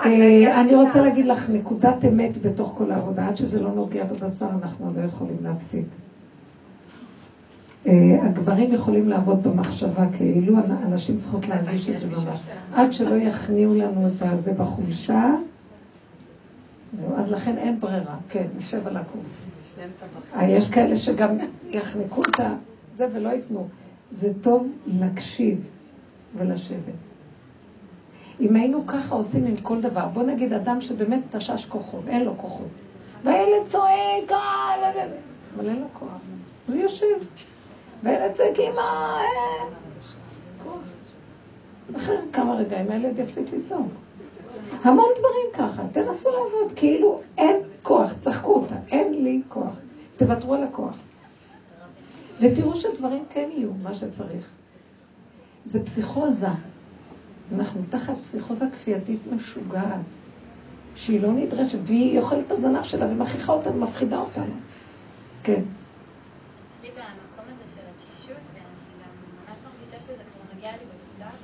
אה, אני רוצה להגיד לך נקודת אמת בתוך כל העבודה, עד שזה לא נוגע בבשר אנחנו לא יכולים להפסיק. אה, הגברים יכולים לעבוד במחשבה כאילו, הנשים צריכות להרגיש את זה ממש. עד שלא יכניעו לנו את זה בחולשה, אז לכן אין ברירה. כן, נשב על הקורס. אה, יש כאלה שגם יחנקו את זה ולא ייתנו. זה טוב להקשיב ולשבת. אם היינו ככה עושים עם כל דבר, בוא נגיד אדם שבאמת תשש כוחות, אין לו כוחות, והילד צועק, אבל אין לו כוח, הוא יושב. והילד צועק, אמא, אחרי כמה רגעים הילד יפסיק לצעוק. המון דברים ככה, תנסו לעבוד, כאילו אין כוח, צחקו אותה, אין בלי כוח. תוותרו על הכוח. ותראו שדברים כן יהיו, מה שצריך. זה פסיכוזה. אנחנו תחת פסיכוזה כפייתית משוגעת, שהיא לא נדרשת, והיא אוכלת את הזנב שלה ומכריחה אותנו, מפחידה אותנו. כן. אצלי במקום הזה של התשישות, ואני גם ממש מרגישה שזה כבר נוגע לי בבשר,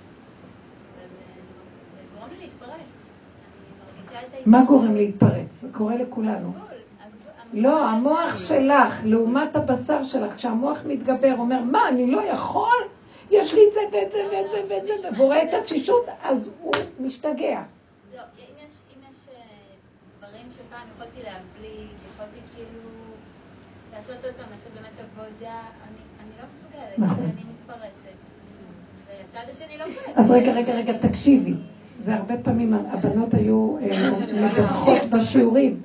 וזה גורם לי להתפרץ. אני מרגישה את מה גורם להתפרץ? זה קורה לכולנו. לא, המוח שלך, לעומת הבשר שלך, כשהמוח מתגבר, אומר, מה, אני לא יכול? יש לי את זה ואת זה ואת זה ואת זה, והוא רואה את התשישות, אז הוא משתגע. לא, אם יש, אה, דברים שפעם יכולתי להבליג, יכולתי כאילו לעשות עוד פעם, לעשות באמת עבודה, אני, לא מסוגלת, נכון. אני מתפרצת. לא. אז רגע, רגע, רגע, תקשיבי. זה הרבה פעמים הבנות היו אה, מדווחות בשיעורים,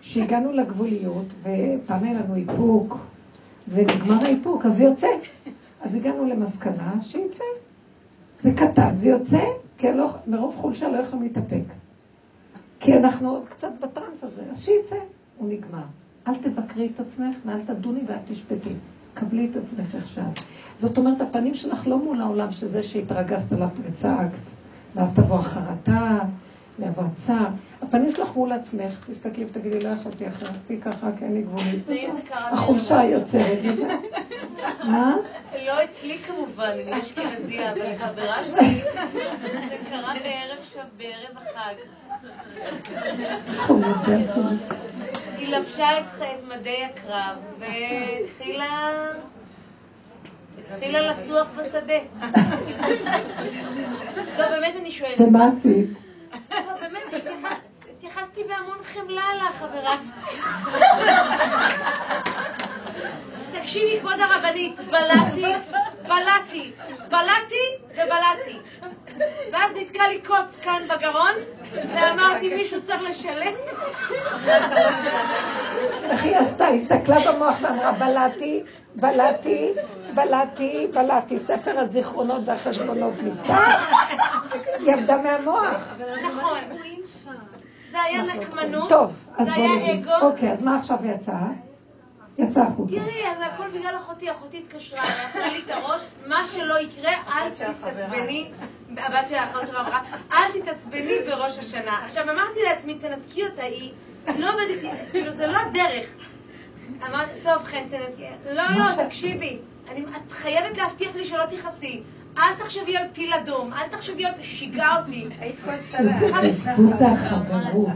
שהגענו לגבוליות, ופעם היה לנו איפוק, ונגמר האיפוק, אז זה יוצא. אז הגענו למסקנה שיצא. זה קטן, זה יוצא, כי לא, מרוב חולשה לא יכולים להתאפק. כי אנחנו עוד קצת בטראנס הזה, אז שיצא, הוא נגמר. אל תבקרי את עצמך ואל תדוני ואל תשפטי. קבלי את עצמך שאת. זאת אומרת, הפנים שלך לא מול העולם שזה שהתרגזת עליו וצעקת, ואז תבוא החרטה, יבוא הצער. הפנים שלך מול עצמך, תסתכלי ותגידי, לא יכולתי אחרתי ככה, כי אין לי גבולית. החולשה יוצרת. מה? לא אצלי כמובן, אני אשכנזייה, אבל חברה שלי, זה קרה בערב שם, בערב החג. היא לבשה את מדי הקרב והתחילה... התחילה לסוח בשדה. [LAUGHS] לא, באמת אני שואלת. ומה עשית? לא, באמת, התייחס- התייחסתי בהמון חמלה לחברה. תקשיבי, כבוד הרבנית, בלעתי, בלעתי, בלעתי ובלעתי. ואז נתקע לי קוץ כאן בגרון, ואמרתי, מישהו צריך לשלם. איך היא עשתה? הסתכלה במוח ואמרה, בלעתי, בלעתי, בלעתי, בלעתי. ספר הזיכרונות והחשבונות נפתח. היא עבדה מהמוח. נכון. זה היה נקמנות, טוב, אז זה היה נגיד. אגו. אוקיי, אז מה עכשיו יצא? יצא החוצה. תראי, אז הכל בגלל אחותי, אחותי התקשרה, היא לי את הראש, מה שלא יקרה, אל תתעצבני, הבת של האחרונה שלה אמרה, אל תתעצבני בראש השנה. עכשיו אמרתי לעצמי, תנתקי אותה, היא לא עובדת, כאילו זה לא הדרך. אמרתי, טוב חן, תנתקי, לא, לא, תקשיבי, אני- את חייבת להבטיח לי שלא תכעסי. אל תחשבי על פיל אדום, אל תחשבי על... שיגעה אותי. היית כועסת [LAUGHS] זה בזבוז החברות.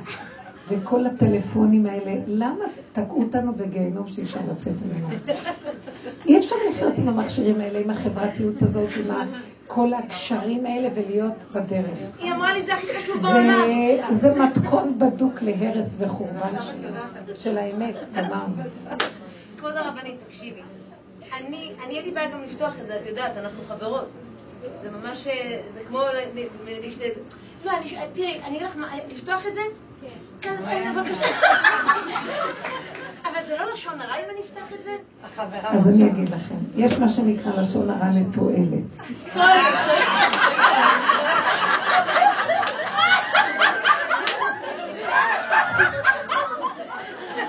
וכל הטלפונים האלה, למה תקעו אותנו בגיהנום שאי אפשר לצאת ממנו? אי אפשר לחיות עם המכשירים האלה, עם החברתיות הזאת, עם ה- כל הקשרים האלה ולהיות בדרך. היא אמרה לי, זה הכי חשוב בעולם. זה מתכון בדוק להרס וחורבן של- של האמת, אמרנו. כבוד הרבנית, תקשיבי. אני, אני הייתי בעיה גם לפתוח את זה, את יודעת, אנחנו חברות. זה ממש, אה, זה כמו. לא, תראי, אני אגיד לך מה, לפתוח את זה? כן. אה, בבקשה. [LAUGHS] אבל זה לא לשון הרע אם אני אפתח את זה? אז אני אגיד לכם, יש מה שנקרא לשון הרע לתועלת.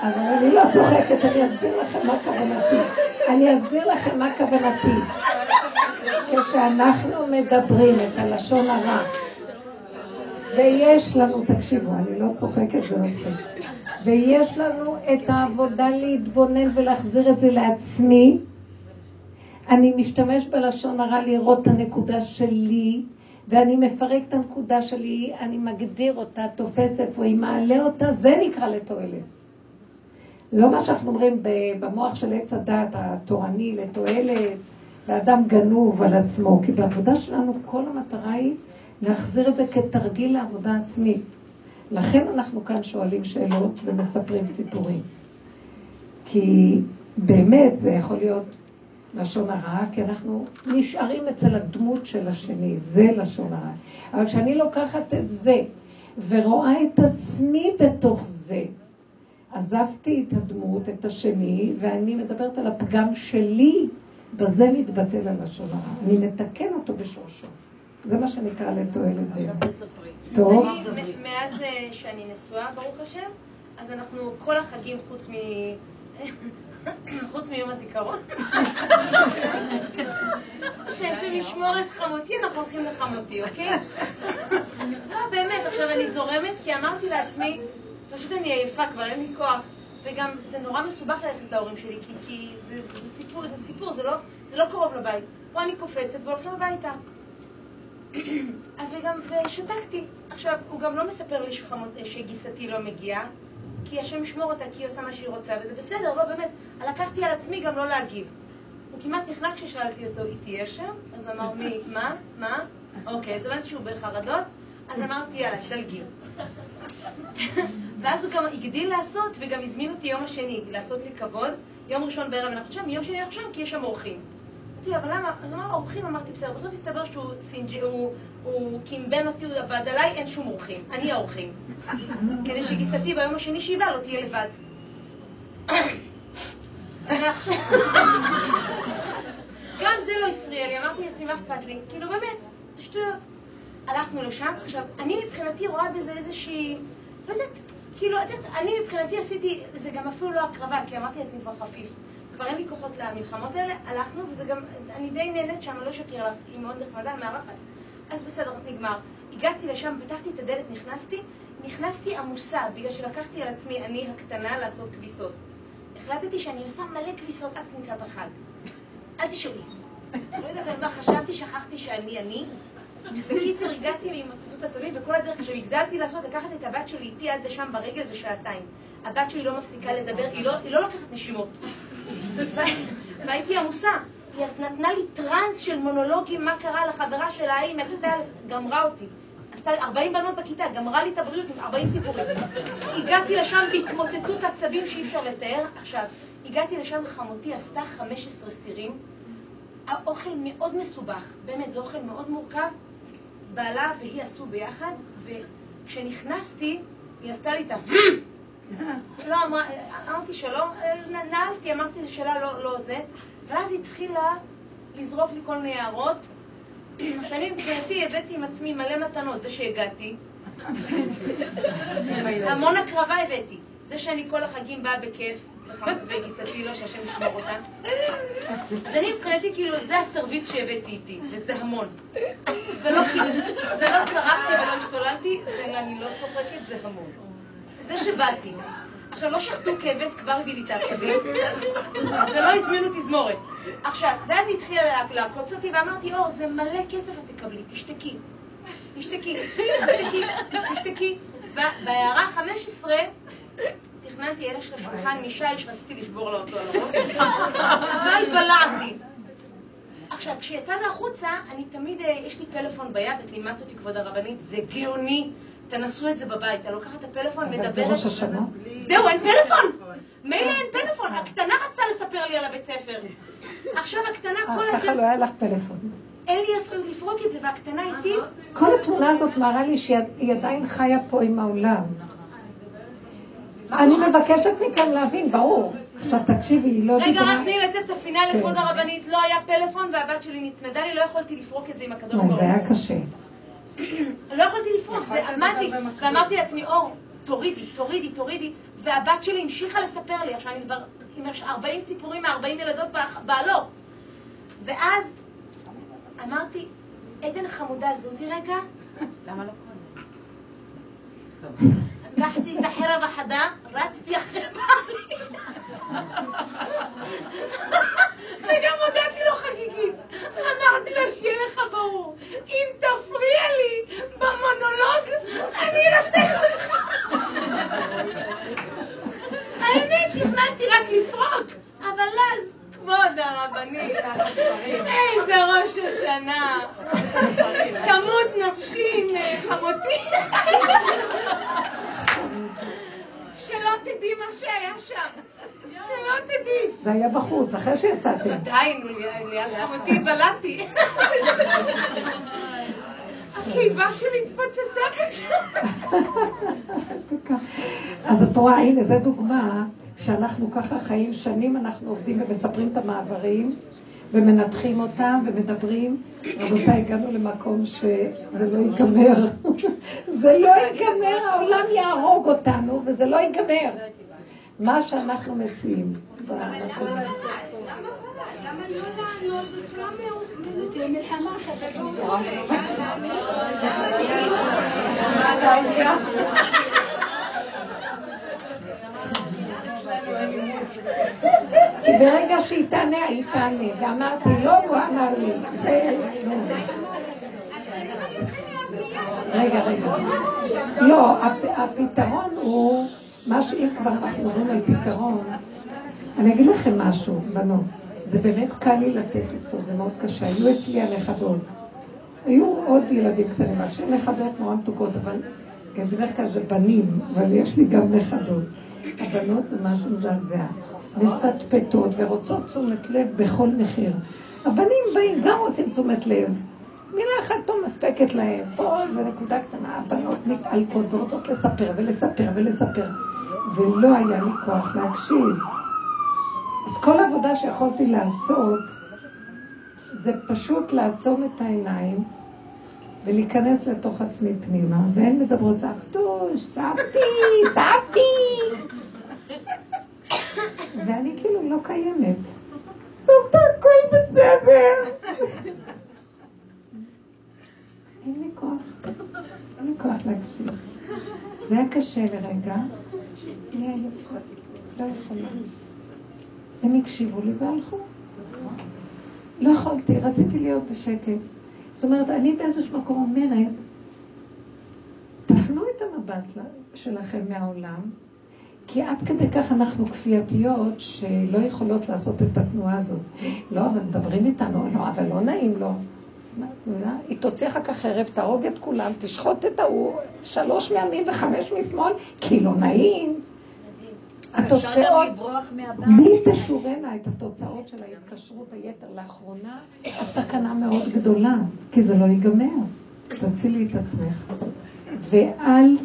אבל אני לא צוחקת, אני אסביר לכם מה כוונתי. אני אסביר לכם מה כוונתי. כשאנחנו מדברים את הלשון הרע, ויש לנו, תקשיבו, אני לא צוחקת זה לא צוחק, ויש לנו את העבודה להתבונן ולהחזיר את זה לעצמי, אני משתמש בלשון הרע לראות את הנקודה שלי, ואני מפרק את הנקודה שלי, אני מגדיר אותה, תופס איפה היא מעלה אותה, זה נקרא לתועלת. לא מה שאנחנו אומרים במוח של עץ הדת התורני לתועלת, ואדם גנוב על עצמו, כי בעבודה שלנו כל המטרה היא להחזיר את זה כתרגיל לעבודה עצמית. לכן אנחנו כאן שואלים שאלות ומספרים סיפורים. כי באמת זה יכול להיות לשון הרע, כי אנחנו נשארים אצל הדמות של השני, זה לשון הרע. אבל כשאני לוקחת את זה ורואה את עצמי בתוך זה, עזבתי את הדמות, את השני, ואני מדברת על הפגם שלי, בזה מתבטל הלשון הרע. אני מתקן אותו בשורשו. זה מה שנקרא לתועלת באמת. טוב? מאז אה, שאני נשואה, ברוך השם, אז אנחנו כל החגים חוץ מ... [COUGHS] חוץ מיום הזיכרון. [LAUGHS] שהשם ישמור את חמותי, אנחנו הולכים לחמותי, אוקיי? [LAUGHS] לא, באמת, עכשיו אני זורמת, כי אמרתי לעצמי, פשוט אני עייפה, כבר אין לי כוח. וגם זה נורא מסובך ללכת להורים שלי, כי, כי זה, זה סיפור, זה סיפור, זה לא, זה לא קרוב לבית. פה אני קופצת והולכים הביתה. וגם, ושתקתי. עכשיו, הוא גם לא מספר לי שחמות, שגיסתי לא מגיעה, כי השם ישמור אותה, כי היא עושה מה שהיא רוצה, וזה בסדר, לא באמת. לקחתי על עצמי גם לא להגיב. הוא כמעט נחנק כששאלתי אותו, היא תהיה שם? אז הוא אמר, מי, [LAUGHS] מה? מה? אוקיי, אז הבנתי שהוא בחרדות, אז אמרתי, יאללה, תדלגי. [LAUGHS] ואז הוא גם הגדיל לעשות, וגם הזמין אותי יום השני, לעשות לי כבוד. יום ראשון בערב אנחנו שם, יום שני אנחנו שם, כי יש שם אורחים. לו, אבל למה? אז הוא אמר, אורחים, אמרתי, בסדר. בסוף הסתבר שהוא סינג'ר, הוא, קומבן אותי, עבד עליי, אין שום אורחים. אני האורחים. כדי שגיסתי ביום השני שהיא באה לא תהיה לבד. ועכשיו... גם זה לא הפריע לי, אמרתי לעצמי, מה אכפת לי? כאילו, באמת, שטויות. הלכנו לשם, עכשיו, אני מבחינתי רואה בזה איזושהי, לא יודעת, כאילו, את יודעת, אני מבחינתי עשיתי, זה גם אפילו לא הקרבה, כי אמרתי לעצמי כבר חפיף. כבר אין לי כוחות למלחמות האלה, הלכנו, וזה גם, אני די נהנית שם, לא אשקר לך, היא מאוד נחמדה, מארחת. אז בסדר, נגמר. הגעתי לשם, פתחתי את הדלת, נכנסתי, נכנסתי עמוסה, בגלל שלקחתי על עצמי, אני הקטנה, לעשות כביסות. החלטתי שאני עושה מלא כביסות עד כניסת החג. אל תשאלי. לא יודעת על מה חשבתי, שכחתי שאני אני. בקיצור, הגעתי עם התפוצות עצבים, וכל הדרך שהגדלתי לעשות, לקחת את הבת שלי איתי עד לשם ברגל זה שעתיים. הבת שלי לא מפסיקה לדבר, היא לא, לא לוקחת נשימות. והייתי עמוסה. היא אז נתנה לי טראנס של מונולוגים, מה קרה לחברה שלה, ההיא מהכיתה גמרה אותי. עשתה 40 בנות בכיתה, גמרה לי את הבריאות עם 40 סיפורים. הגעתי לשם בהתמוטטות עצבים שאי אפשר לתאר. עכשיו, הגעתי לשם, חמותי עשתה 15 סירים. האוכל מאוד מסובך, באמת, זה אוכל מאוד מורכב. בעלה והיא עשו ביחד, וכשנכנסתי, היא עשתה לי את ה... לא, אמרה, אמרתי שלום, נעלתי, אמרתי, זו שאלה לא, לא זה. ואז התחילה לזרוק לי כל מיני הערות. שאני מבחינתי הבאתי עם עצמי מלא מתנות, זה שהגעתי. המון הקרבה הבאתי. זה שאני כל החגים באה בכיף, וגיסתי לא, שהשם ישמור אותה. אז אני מבחינתי, כאילו, זה הסרוויס שהבאתי איתי, וזה המון. ולא צרחתי ולא השתוללתי, אני לא צוחקת, זה המון. זה שבאתי. עכשיו, לא שחטו כבש, כבר הביא לי את העצבים, ולא הזמינו תזמורת. עכשיו, ואז היא התחילה לעקוץ אותי, ואמרתי, אור, זה מלא כסף את תקבלי, תשתקי. תשתקי, תשתקי, תשתקי. בהערה 15 תכננתי אלה של השולחן משיש, רציתי לשבור לו אותו על הראש, אבל בלעתי. עכשיו, כשיצאנו החוצה, אני תמיד, אה, יש לי פלאפון ביד, את לימדת אותי, כבוד הרבנית, זה גאוני. תנסו את זה בבית. אתה לוקח את הפלאפון, מדברת... בראש השנה? זהו, אין פלאפון! מילא אין פלאפון, הקטנה רצתה לספר לי על הבית ספר. עכשיו הקטנה אה, כל ככה לא היה לך פלאפון. אין לי איפה לפרוק את זה, והקטנה איתי... כל התמונה הזאת מראה לי שהיא עדיין חיה פה עם העולם. אני מבקשת מכם להבין, ברור. עכשיו תקשיבי, היא לא דיברה... רגע, רק תני לתת את הפינאלי, כן. כבוד הרבנית. לא היה פלאפון והבת שלי נצמדה לי, לא יכולתי לפרוק את זה עם הקדוש ברוך הוא. זה היה קשה. לא יכולתי לפרוק, זה עמדתי, ואמרתי לעצמי, אור, תורידי, תורידי, תורידי, והבת שלי המשיכה לספר לי, עכשיו אני כבר עם 40 סיפורים מ-40 ילדות בעלו. ואז אמרתי, עדן חמודה, זוזי רגע. למה לא קודם? [LAUGHS] לקחתי את החרב החדה, רצתי אחרי [LAUGHS] בעלי. [LAUGHS] וגם הודעתי לו חגיגית. אמרתי לו, שיהיה לך ברור, אם תפריע לי במונולוג, אני ארסק אותך. האמת, תכננתי רק לפרוק, אבל אז, כבוד הרבנית, איזה ראש השנה, כמות נפשי חמותי. שלא תדעי מה שהיה שם. שלא תדעי. זה היה בחוץ, אחרי שיצאתם. ודאי, נו, ליד חמותי בלעתי. הקיבה שלי התפוצצה כשם. אז את רואה, הנה, זו דוגמה שאנחנו ככה חיים שנים, אנחנו עובדים ומספרים את המעברים. ומנתחים אותם ומדברים. רבותיי, הגענו למקום שזה לא ייגמר. [LAUGHS] זה לא ייגמר, העולם יהרוג אותנו וזה לא ייגמר. מה שאנחנו מציעים. לא. כי ברגע שהיא תענה, היא תענה, ואמרתי לא, הוא אמר לי. רגע, רגע. לא, הפתרון הוא, מה שאם כבר אנחנו מדברים על פתרון, אני אגיד לכם משהו, בנות. זה באמת קל לי לתת עצות, זה מאוד קשה. היו אצלי הנכדות. היו עוד ילדים קטנים, אבל שהם נכדות נורא מתוקות, אבל בדרך כלל זה בנים, אבל יש לי גם נכדות. הבנות זה משהו מזעזע. מפטפטות ורוצות תשומת לב בכל מחיר. הבנים באים, גם רוצים תשומת לב. מילה אחת פה מספקת להם. פה זה נקודה קטנה. הבנות מתעלקות ורוצות לספר ולספר ולספר. ולא היה לי כוח להקשיב. אז כל העבודה שיכולתי לעשות זה פשוט לעצום את העיניים ולהיכנס לתוך עצמי פנימה, והן מדברות סבתוש, סבתי, סבתי. ואני כאילו לא קיימת. סבתא, הכל בסדר. אין לי כוח, אין לי כוח להקשיב. זה היה קשה לרגע, לא יכולה. הם הקשיבו לי והלכו. לא יכולתי, רציתי להיות בשקט. זאת אומרת, אני באיזשהו מקום אומרת, תפנו את המבט שלכם מהעולם, כי עד כדי כך אנחנו כפייתיות שלא יכולות לעשות את התנועה הזאת. לא, אבל מדברים איתנו, לא, אבל לא נעים לו. היא תוציא אחר כך ערב, תהרוג את כולם, תשחוט את ההוא, שלוש מימין וחמש משמאל, כי לא נעים. התוצאות, מי תשורנה את התוצאות של ההתקשרות היתר לאחרונה, הסכנה מאוד גדולה, כי זה לא ייגמר. תצילי את עצמך. ואל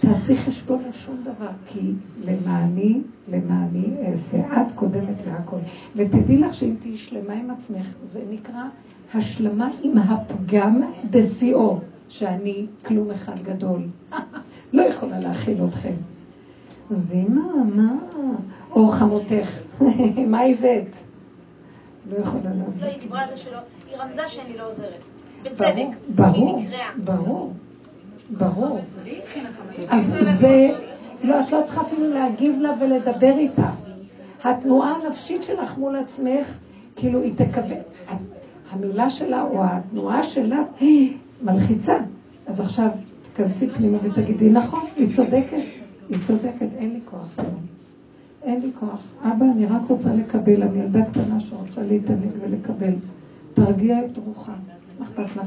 תעשי חשבון על שום דבר, כי למעני, למעני אעשה, את קודמת להכל. ותדעי לך שאם תהיי שלמה עם עצמך, זה נקרא השלמה עם הפגם בשיאו, שאני כלום אחד גדול. לא יכולה להכיל אתכם. אז אמא, מה? אור חמותך, [LAUGHS] מה הבאת? לא יכולה להבין. לא, היא דיברה על זה שלא, היא רמזה שאני לא עוזרת. בצדק. ברור, ברור, ברור. אז זה, לא, את לא צריכה אפילו להגיב לה ולדבר איתה. התנועה הנפשית שלך מול עצמך, כאילו היא תקבל, המילה שלה או התנועה שלה היא מלחיצה. אז עכשיו תכנסי פנימה ותגידי, נכון, היא צודקת. היא צודקת, אין לי כוח. אין לי כוח. אבא, אני רק רוצה לקבל, אני ילדה קטנה שרוצה להתענג ולקבל. תרגיע את רוחה, מה אכפת לך?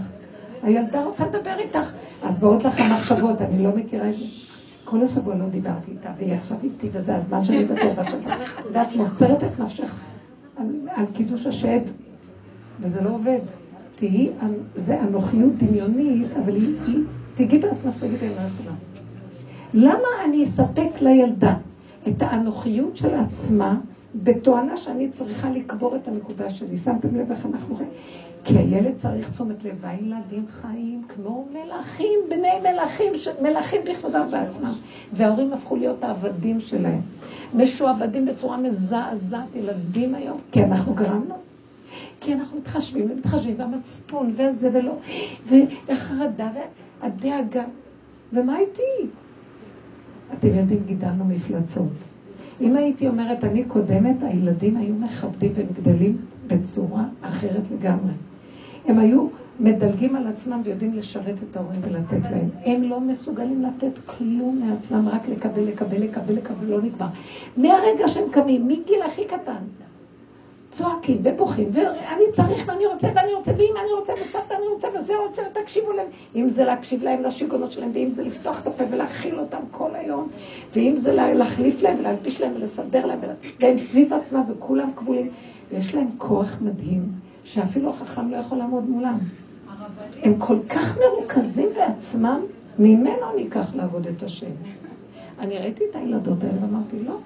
הילדה רוצה לדבר איתך, אז באות לך המחשבות, אני לא מכירה את זה. כל השבוע לא דיברתי איתה, והיא עכשיו איתי, וזה הזמן שאני אדבר. ואת מוסרת את נפשך על, קידוש השד, וזה לא עובד. תהיי, זה אנוכיות דמיונית, אבל היא, תגידי בעצמך, תגידי, אני לא. למה אני אספק לילדה את האנוכיות של עצמה בתואנה שאני צריכה לקבור את הנקודה שלי? שמתם לב איך אנחנו חיים? כי הילד צריך תשומת לב, והילדים חיים כמו מלכים, בני מלכים, ש... מלכים בכבודם בעצמם, וההורים הפכו להיות העבדים שלהם. משועבדים בצורה מזעזעת, ילדים היום, כי אנחנו גרמנו. כי אנחנו מתחשבים ומתחשבים, והמצפון, וזה ולא, והחרדה, והדאגה. ומה איתי? אתם יודעים, גידלנו מפלצות. אם הייתי אומרת, אני קודמת, הילדים היו מכבדים וגדלים בצורה אחרת לגמרי. הם היו מדלגים על עצמם ויודעים לשרת את ההורים ולתת להם. הם לא מסוגלים לתת כלום מעצמם, רק לקבל, לקבל, לקבל, לקבל, לא נגמר. מהרגע שהם קמים, מגיל הכי קטן, צועקים ובוכים, ואני צריך ואני רוצה ואני רוצה, ואם אני רוצה וסבתא אני רוצה וזה רוצה, ותקשיבו להם. אם זה להקשיב להם לשיגונות שלהם, ואם זה לפתוח את הפה ולהכיל אותם כל היום, ואם זה להחליף להם ולהלביש להם ולסדר להם, והם סביב עצמם וכולם כבולים. ויש להם כוח מדהים, שאפילו החכם לא יכול לעמוד מולם. הם כל כך מרוכזים בעצמם, ממנו ניקח לעבוד את השם. אני ראיתי את הילדות האלה ואמרתי, לא,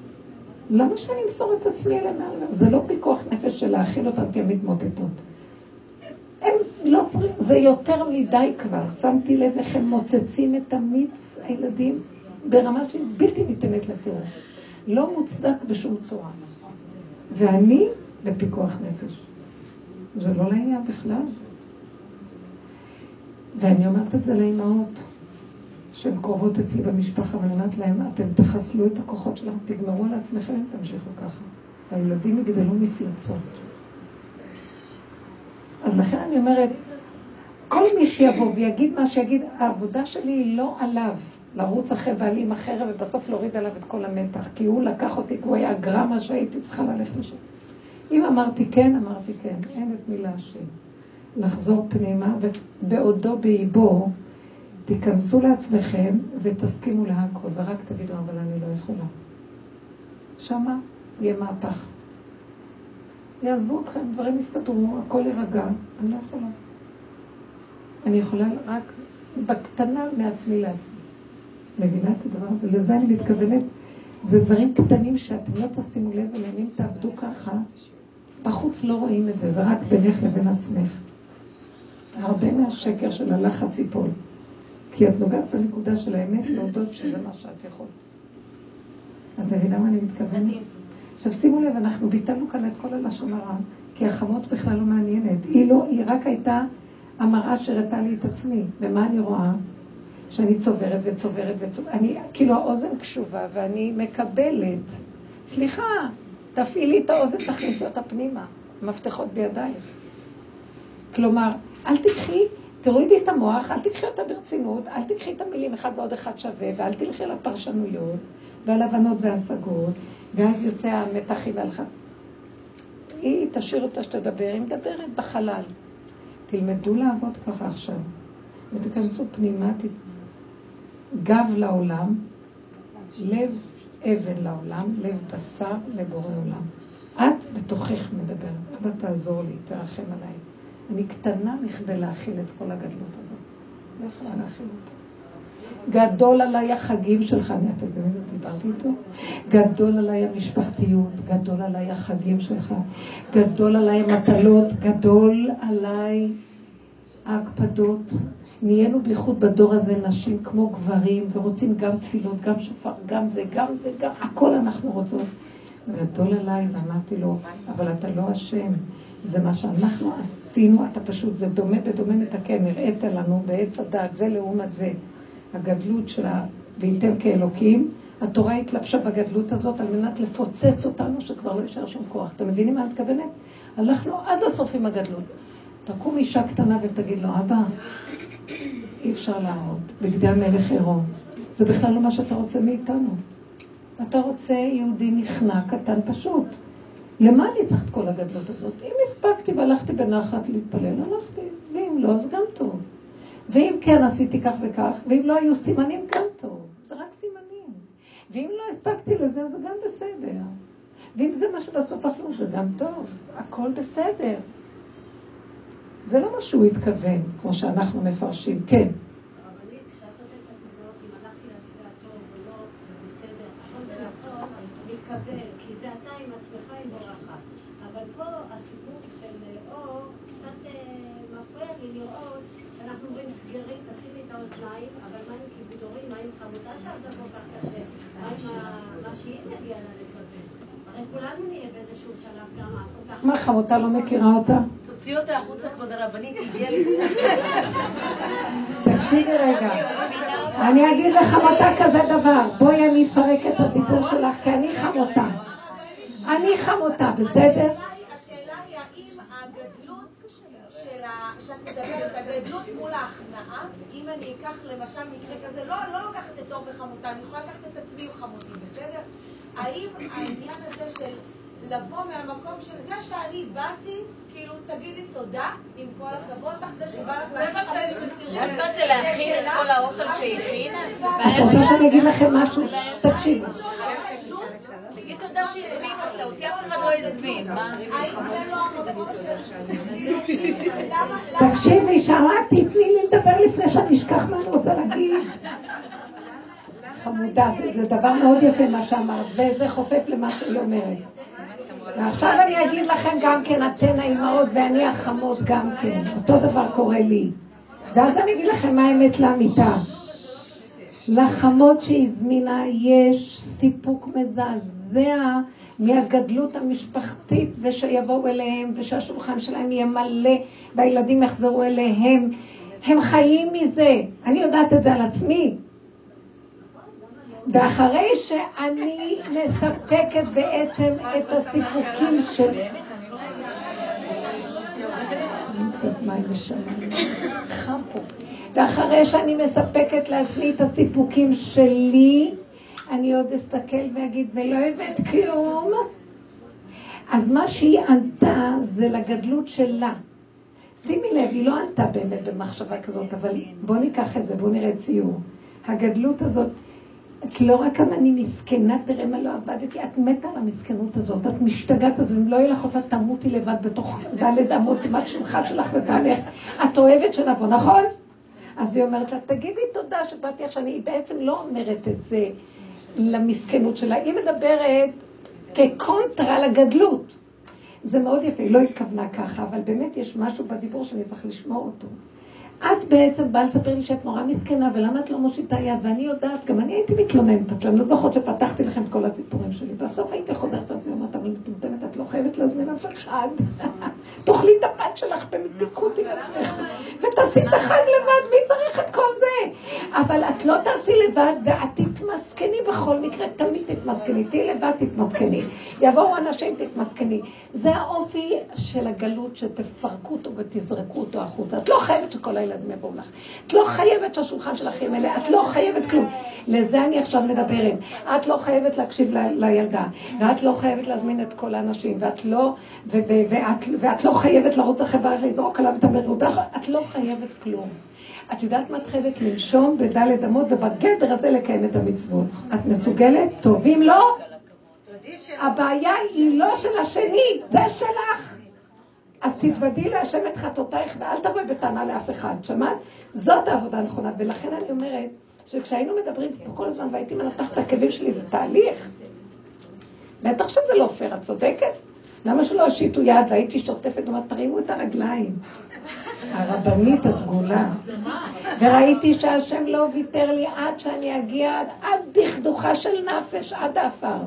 למה שאני אמסור את עצמי אליהם? זה לא פיקוח נפש של להאכיל אותם כי הן מתמוטטות. הם לא צריכים, זה יותר מדי כבר. שמתי לב איך הם מוצצים את המיץ, הילדים, ברמה שהיא בלתי ניתנת לתיאור. לא מוצדק בשום צורה. ואני בפיקוח נפש. זה לא לעניין בכלל. ואני אומרת את זה לאימהות שהן קרובות אצלי במשפחה, ואני אומרת להן, אתם תחסלו את הכוחות שלכם, תגמרו על עצמכם, תמשיכו ככה. הילדים יגדלו מפלצות. אז לכן אני אומרת, כל מי שיבוא ויגיד מה שיגיד, העבודה שלי היא לא עליו, לרוץ אחרי בעלי עם החרב ובסוף להוריד עליו את כל המתח, כי הוא לקח אותי, כי הוא היה גרמה שהייתי צריכה ללכת לשם. אם אמרתי כן, אמרתי כן, אין את מי להשאיר. לחזור פנימה, ובעודו באיבו, תיכנסו לעצמכם ותסכימו להכל, ורק תגידו, אבל אני לא יכולה. שמה יהיה מהפך. יעזבו אתכם, דברים יסתדרו, הכל יירגע, אני לא יכולה. אני יכולה רק בקטנה מעצמי לעצמי. מבינה את הדבר הזה? לזה אני מתכוונת. זה דברים קטנים שאתם לא תשימו לב אליהם, אם תעבדו ככה, בחוץ לא רואים את זה, זה רק בינך לבין עצמך. הרבה מהשקר של הלחץ ייפול. כי את נוגעת בנקודה של האמת להודות שזה מה שאת יכולת. אז מבינה מה אני מתכוונת? עכשיו שימו לב, אנחנו ביטלנו כאן את כל הלשון הרע, כי החמות בכלל לא מעניינת. היא לא, היא רק הייתה המראה שהראתה לי את עצמי. ומה אני רואה? שאני צוברת וצוברת וצוברת. אני, כאילו האוזן קשובה ואני מקבלת. סליחה, תפעילי את האוזן, תכניסי אותה פנימה. מפתחות בידייך. כלומר, אל תקחי, תורידי את המוח, אל תקחי אותה ברצינות, אל תקחי את המילים אחד ועוד אחד שווה, ואל תלכי על הפרשנויות ועל הבנות והשגות, ואז יוצא המתחי והלחץ. היא תשאיר אותה שתדבר, היא מדברת בחלל. תלמדו לעבוד ככה עכשיו, ותיכנסו פנימה, גב לעולם, לב אבן לעולם, לב בשר לבורא עולם. את בתוכך מדברת, אבא תעזור לי, תרחם עליי. אני קטנה מכדי להכיל את כל הגדלות הזאת. לא יכולה להכיל אותה. גדול עליי החגים שלך, אתם יודעים, דיברתי איתו? גדול עליי המשפחתיות, גדול עליי החגים שלך, גדול עליי המטלות, גדול עליי ההקפדות. נהיינו בייחוד בדור הזה נשים כמו גברים, ורוצים גם תפילות, גם שופר, גם זה, גם זה, גם הכל אנחנו רוצות. גדול עליי, ואמרתי לו, אבל אתה לא אשם. זה מה שאנחנו עשינו, אתה פשוט, זה דומה בדומה מתקן, נראית לנו בעץ הדת, זה לעומת זה. הגדלות של ה... וייתם כאלוקים, התורה התלבשה בגדלות הזאת על מנת לפוצץ אותנו, שכבר לא יישאר שום כוח. אתם מבינים מה אני מתכוונת? הלכנו עד הסוף עם הגדלות. תקום אישה קטנה ותגיד לו, אבא, אי אפשר לעמוד, בגדי המלך עירום. זה בכלל לא מה שאתה רוצה מאיתנו. אתה רוצה יהודי נכנע, קטן, פשוט. למה אני צריך את כל הגדלות הזאת? אם הספקתי והלכתי בנחת להתפלל, הלכתי, ואם לא, אז גם טוב. ואם כן עשיתי כך וכך, ואם לא היו סימנים, גם טוב. זה רק סימנים. ואם לא הספקתי לזה, זה גם בסדר. ואם זה מה שבסוף אכלו, זה גם טוב. הכל בסדר. זה לא מה שהוא התכוון, כמו שאנחנו מפרשים. כן. מה, חמותה לא מכירה אותה? תוציאו אותה החוצה, כבוד הרבנית, היא הגיעה לי. [LAUGHS] תקשיבי רגע. אני אגיד לחמותה כזה דבר. בואי אני אפרק את הדיבור שלך, כי אני חמותה. אני חמותה, בסדר? השאלה היא האם הגדלות של ה... שאת מדברת, הגדלות מול ההכנעה, אם אני אקח למשל מקרה כזה, לא, לא לוקחת את אור וחמותה, אני יכולה לקחת את עצמי וחמותי, בסדר? האם העניין הזה של לבוא מהמקום של זה שאני באתי, כאילו תגידי תודה, עם כל הכבוד לך, זה שבא לך להגיד שאני מסירות. את באת להכין את כל האוכל שהכינה? רוצה שאני אגיד לכם משהו? תקשיבו. לא. תקשיבי, שמעתי, תני לי לדבר לפני שאני אשכח מה אני רוצה להגיד. חמודה, זה דבר מאוד יפה מה שאמרת, וזה חופף למה שהיא אומרת. ועכשיו אני אגיד לכם גם כן, אתן האימהות ואני החמות גם כן, אותו דבר קורה לי. ואז אני אגיד לכם מה האמת לאמיתה. לחמות שהיא זמינה יש סיפוק מזעזע מהגדלות המשפחתית ושיבואו אליהם ושהשולחן שלהם יהיה מלא והילדים יחזרו אליהם. הם חיים מזה. אני יודעת את זה על עצמי. ואחרי שאני מספקת בעצם את הסיפוקים של... ואחרי שאני מספקת לעצמי את הסיפוקים שלי, אני עוד אסתכל ואגיד, ולא הבאת כלום. אז מה שהיא ענתה זה לגדלות שלה. שימי לב, היא לא ענתה באמת במחשבה כזאת, אבל בואו ניקח את זה, בואו נראה ציור. הגדלות הזאת, כי לא רק כמה אני מסכנה, תראה מה לא עבדתי, את מתה על המסכנות הזאת, את משתגעת, אז אם לא יהיה לך אותה, תמותי לבד בתוך דלת אמות, עם השולחה שלך ובעלך. את אוהבת שנבוא, נכון? אז היא אומרת לה, תגידי תודה שבאתי עכשיו, היא בעצם לא אומרת את זה למסכנות שלה, היא מדברת כקונטרה לגדלות. זה מאוד יפה, היא לא התכוונה ככה, אבל באמת יש משהו בדיבור שאני צריך לשמור אותו. את בעצם באה לספר לי שאת נורא מסכנה, ולמה את לא מושיטה יד? ואני יודעת, גם אני הייתי מתלוננת, אני לא זוכרת שפתחתי לכם את כל הסיפורים שלי. בסוף הייתי חוזרת לעצמי, אומרת, אבל מטומטמת, את לא חייבת להזמין אף אחד. [LAUGHS] תאכלי את הפת שלך במתיקות עם עצמך, ותעשי את החג לבד, מי צריך את כל זה? אבל את לא תעשי לבד, ואת תתמסכני בכל מקרה, תמיד תתמסכני. תהיי לבד, תתמסכני. יבואו אנשים, תתמסכני. זה האופי של הגלות, שתפרקו אותו ותזרקו אותו החוצה. את לא חייבת שכל הילדים יבואו לך. את לא חייבת שהשולחן שלך יהיה מלא, את לא חייבת כלום. לזה אני עכשיו מדברת. את לא חייבת להקשיב ל- לילדה, ואת לא חייבת להזמין את כל האנשים, ואת לא, ו- ו- ואת, ואת לא חייבת לרוץ אחרי בערך לזרוק עליו את המרודה, את לא חייבת כלום. את יודעת מה את חייבת לנשום בדלת אמות ובגדר הזה לקיים את המצוות. את מסוגלת? טוב, ואם לא, הבעיה היא לא של השני, זה שלך. אז תתוודי להשם את חטאותייך ואל תבואי בטענה לאף אחד, שמעת? זאת העבודה הנכונה, ולכן אני אומרת שכשהיינו מדברים פה כל הזמן והייתי מנתחת את הכאבים שלי, זה תהליך. בטח שזה לא פייר, את צודקת? למה שלא הושיטו יד והייתי שוטפת ואומרת, תרימו את הרגליים. הרבנית הדגולה. וראיתי שהשם לא ויתר לי עד שאני אגיע עד, דכדוכה של נפש, עד העפר.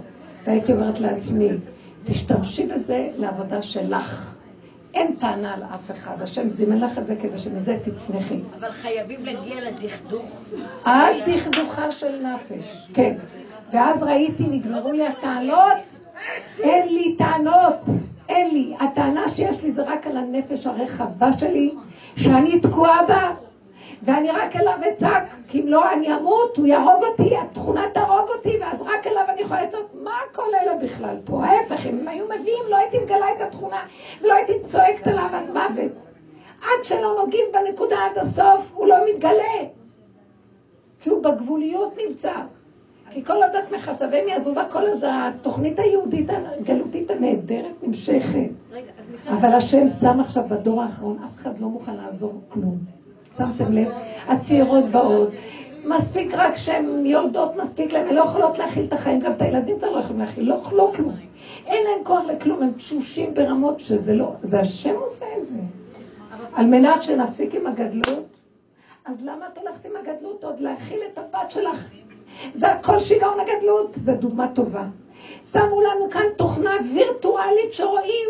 והייתי אומרת לעצמי, תשתמשי בזה לעבודה שלך. אין טענה על אף אחד, השם זימן לך את זה כדי שמזה תצמחי. אבל חייבים להגיע לדכדוך. עד דכדוכה של נפש, כן. ואז ראיתי, נגמרו לי הטענות, אין לי טענות, אין לי. הטענה שיש לי זה רק על הנפש הרחבה שלי, שאני תקועה בה, ואני רק אליו אצעק, כי אם לא אני אמות, הוא יהרוג אותי, התכונה תהרוג אותי, ואז רק אליו אני יכולה לצעוק, מה כל אלה בכלל פה? ההפך, אם הם היו מביאים, לא הייתי מגלה את התכונה, ולא הייתי צועקת עליו עד מוות. עד שלא נוגעים בנקודה עד הסוף, הוא לא מתגלה. כי הוא בגבוליות נמצא. כי כל עוד את מכסה והם יעזרו בה, כל עוד התוכנית היהודית הגלותית הנהדרת נמשכת. רגע, אז אבל השם שם עכשיו בדור האחרון, אף אחד לא מוכן לעזור כלום. שמתם לב? הצעירות באות. מספיק רק שהן יולדות, מספיק להן, הן לא יכולות להכיל את החיים, גם את הילדים כבר לא יכולים להכיל, לא לא כלום. אין להם כוח לכלום, הם תשושים ברמות שזה לא, זה השם עושה את זה. על מנת שנפסיק עם הגדלות, אז למה את הולכת עם הגדלות עוד להכיל את הבת שלך? זה הכל שיגעון הגדלות, זו דוגמה טובה. שמו לנו כאן תוכנה וירטואלית שרואים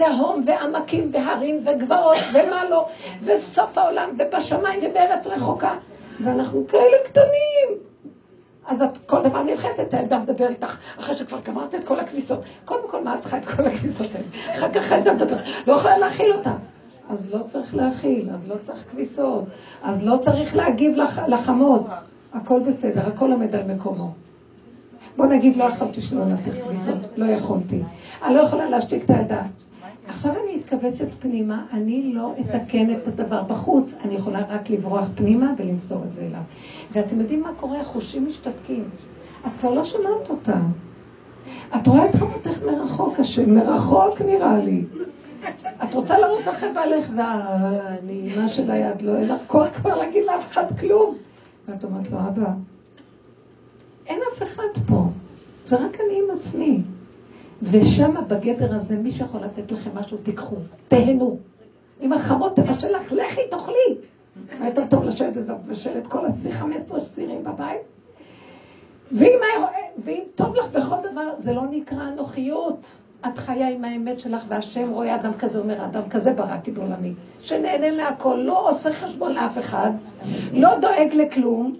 תהום ועמקים והרים וגבעות ומה לא, וסוף העולם ובשמיים ובארץ רחוקה, ואנחנו כאלה קטנים. אז את כל דבר נלחצת, הילדה מדבר איתך, אחרי שכבר גמרת את כל הכביסות. קודם כל, מה את צריכה את כל הכביסות האלה? אחר כך הילדה מדברת, לא יכולה להכיל אותה. אז לא צריך להכיל, אז לא צריך כביסות, אז לא צריך להגיב לח, לחמות. הכל בסדר, הכל עומד על מקומו. בוא נגיד, לא יכולתי שלא לעשות כביסות, לא יכולתי. אני לא יכולה להשתיק את הילדה. עכשיו אני מתכווצת פנימה, אני לא אתקן את הדבר בחוץ, אני יכולה רק לברוח פנימה ולמסור את זה אליו. ואתם יודעים מה קורה? החושים משתתקים. את כבר לא שומעת אותם. את רואה את חמותך מרחוק, השם, מרחוק נראה לי. את רוצה לרוץ אחרי בעלך, והנעימה של היד לא, אין לך כוח כבר להגיד לאף אחד כלום. ואת אומרת לו, אבא, אין אף אחד פה, זה רק אני עם עצמי. ושם בגדר הזה, מי שיכול לתת לכם משהו, תיקחו, תהנו. אם החמות תבשל לך, לכי תאכלי. יותר טוב לשבת ולבשל את כל הסיר, 15 סירים בבית. ואם, ואם טוב לך בכל דבר, זה לא נקרא אנוכיות. את חיה עם האמת שלך, והשם רואה אדם כזה, אומר, אדם כזה בראתי בעולמי, שנהנה מהכל, לא עושה חשבון לאף אחד, לא דואג לכלום,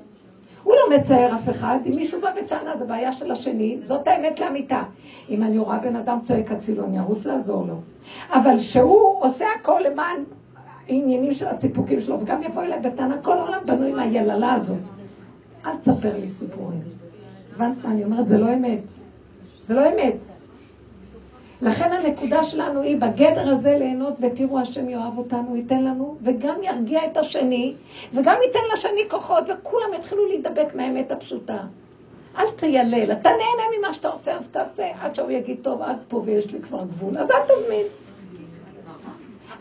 הוא לא מצייר אף אחד, אם מישהו בא בטענה זה בעיה של השני, זאת האמת לאמיתה. אם אני רואה בן אדם צועק הצילו, אני ארוץ לעזור לו. אבל שהוא עושה הכל למען עניינים של הסיפוקים שלו, וגם יבוא אליי בטענה, כל העולם בנוי מהיללה הזאת. אל תספר לי סיפורים. הבנת מה אני אומרת? זה לא אמת. זה לא אמת. לכן הנקודה שלנו היא בגדר הזה ליהנות ותראו השם יאהב אותנו, ייתן לנו, וגם ירגיע את השני, וגם ייתן לשני כוחות, וכולם יתחילו להידבק מהאמת הפשוטה. אל תיילל, אתה נהנה ממה שאתה עושה, אז תעשה, עד שהוא יגיד, טוב, עד פה ויש לי כבר גבול, אז אל תזמין.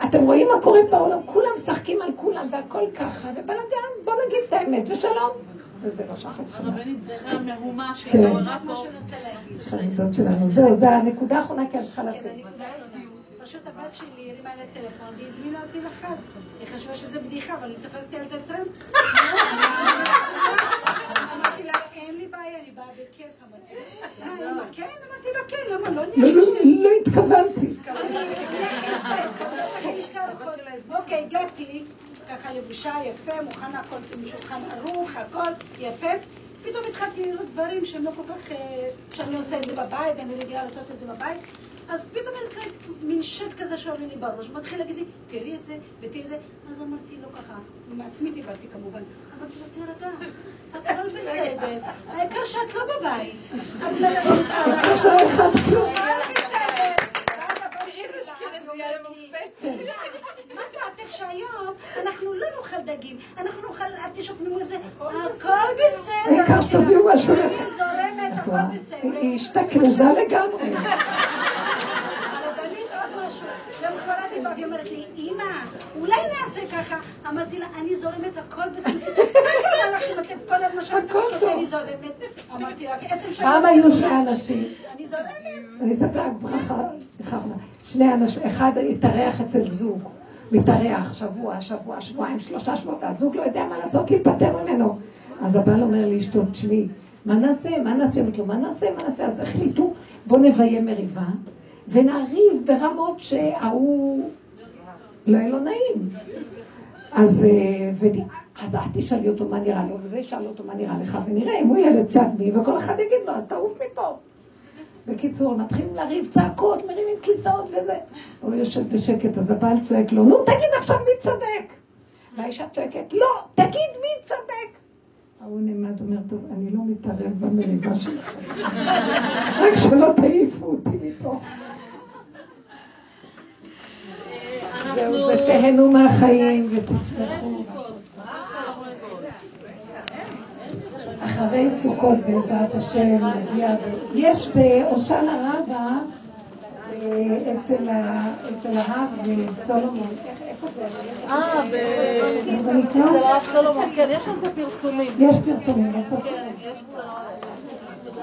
אתם רואים מה קורה בעולם? כולם משחקים על כולם והכל ככה, ובלאגן, בוא נגיד את האמת, ושלום. וזה לא שחץ שלנו. הרבנית, זה מהמהומה כן. שהתעוררה פה. חרדות שלנו. זהו, זה הנקודה האחרונה, כי את צריכה לצאת. פשוט הבת שלי הרימה אליי טלפון והזמינה אותי לחג. היא חשבה שזה בדיחה, אבל תפסתי על זה טרנד. אמרתי לה, אין לי בעיה, אני באה בכיף. אמרתי לה, "אה, אמא, כן? אמרתי לה, כן, למה לא לא, נראה לא, לא התכוונתי. [LAUGHS] אוקיי, הגעתי, ככה לבושה יפה, מוכן הכל עם שולחן ערוך, הכל יפה. פתאום התחלתי לראות דברים שהם לא כל כך, אה, שאני עושה את זה בבית, אני רגילה לעשות את זה בבית. אז פתאום אני נקראת מין שט כזה שעולה לי בראש, מתחיל להגיד לי, תראי את זה ותראי את זה. אז אמרתי לו ככה, עם עצמי דיברתי כמובן, אמרתי לו, תירגע, הכל בסדר, העיקר שאת לא בבית. [LAUGHS] את מדברת על... הכל בסדר. שהיום אנחנו לא נאכל דגים, אנחנו נאכל ארטישוק ממול זה, הכל בסדר. העיקר שתביאו משהו. אני זורמת, הכל בסדר. היא השתכנזה לגמרי. הרבנית עוד משהו. למחרת היא באה והיא אומרת לי, אמא, אולי נעשה ככה. אמרתי לה, אני זורמת הכל בסדר. [LAUGHS] מה קרה לך אם אתם כל הזמן שאת הכל טוב. אני זורמת? אמרתי לה, עצם שאני... פעם היו שני אנשים, אני זורמת. אני אספר רק ברכה, סליחה, שני אנשים, אחד התארח אצל זוג, מתארח שבוע, שבוע, שבועיים, שלושה שבועות, הזוג לא יודע מה לעשות להיפטר ממנו. אז הבעל אומר לאשתו, תשמעי, מה נעשה, מה נעשה? אומרת לו, מה נעשה, מה נעשה? אז החליטו, בוא נביים מריבה, ונריב ברמות שההוא לא יהיה לו נעים. אז, אה, וד... אז את תשאלי אותו מה נראה לו, וזה ישאל אותו מה נראה לך, ונראה אם הוא יהיה לצד מי, וכל אחד יגיד לו, אז תעוף מפה. בקיצור, מתחילים לריב צעקות, מרימים כיסאות וזה. הוא יושב בשקט, אז הבעל צועק לו, נו, תגיד עכשיו מי צודק. והאישה צועקת, לא, תגיד מי צודק. ההוא נעמד, אומר, טוב, אני לא מתערב במריבה שלכם. [LAUGHS] רק שלא תעיפו אותי מפה. זהו, זה תהנו מהחיים ותשמחו. אחרי סוכות בעזרת השם נגיע, יש בהושענא רבה אה, אצל הרב סולומון, איך- איפה זה? אה? אצל הרב סולומון, כן, יש על זה פרסומים. יש פרסומים? כן, יש הרב.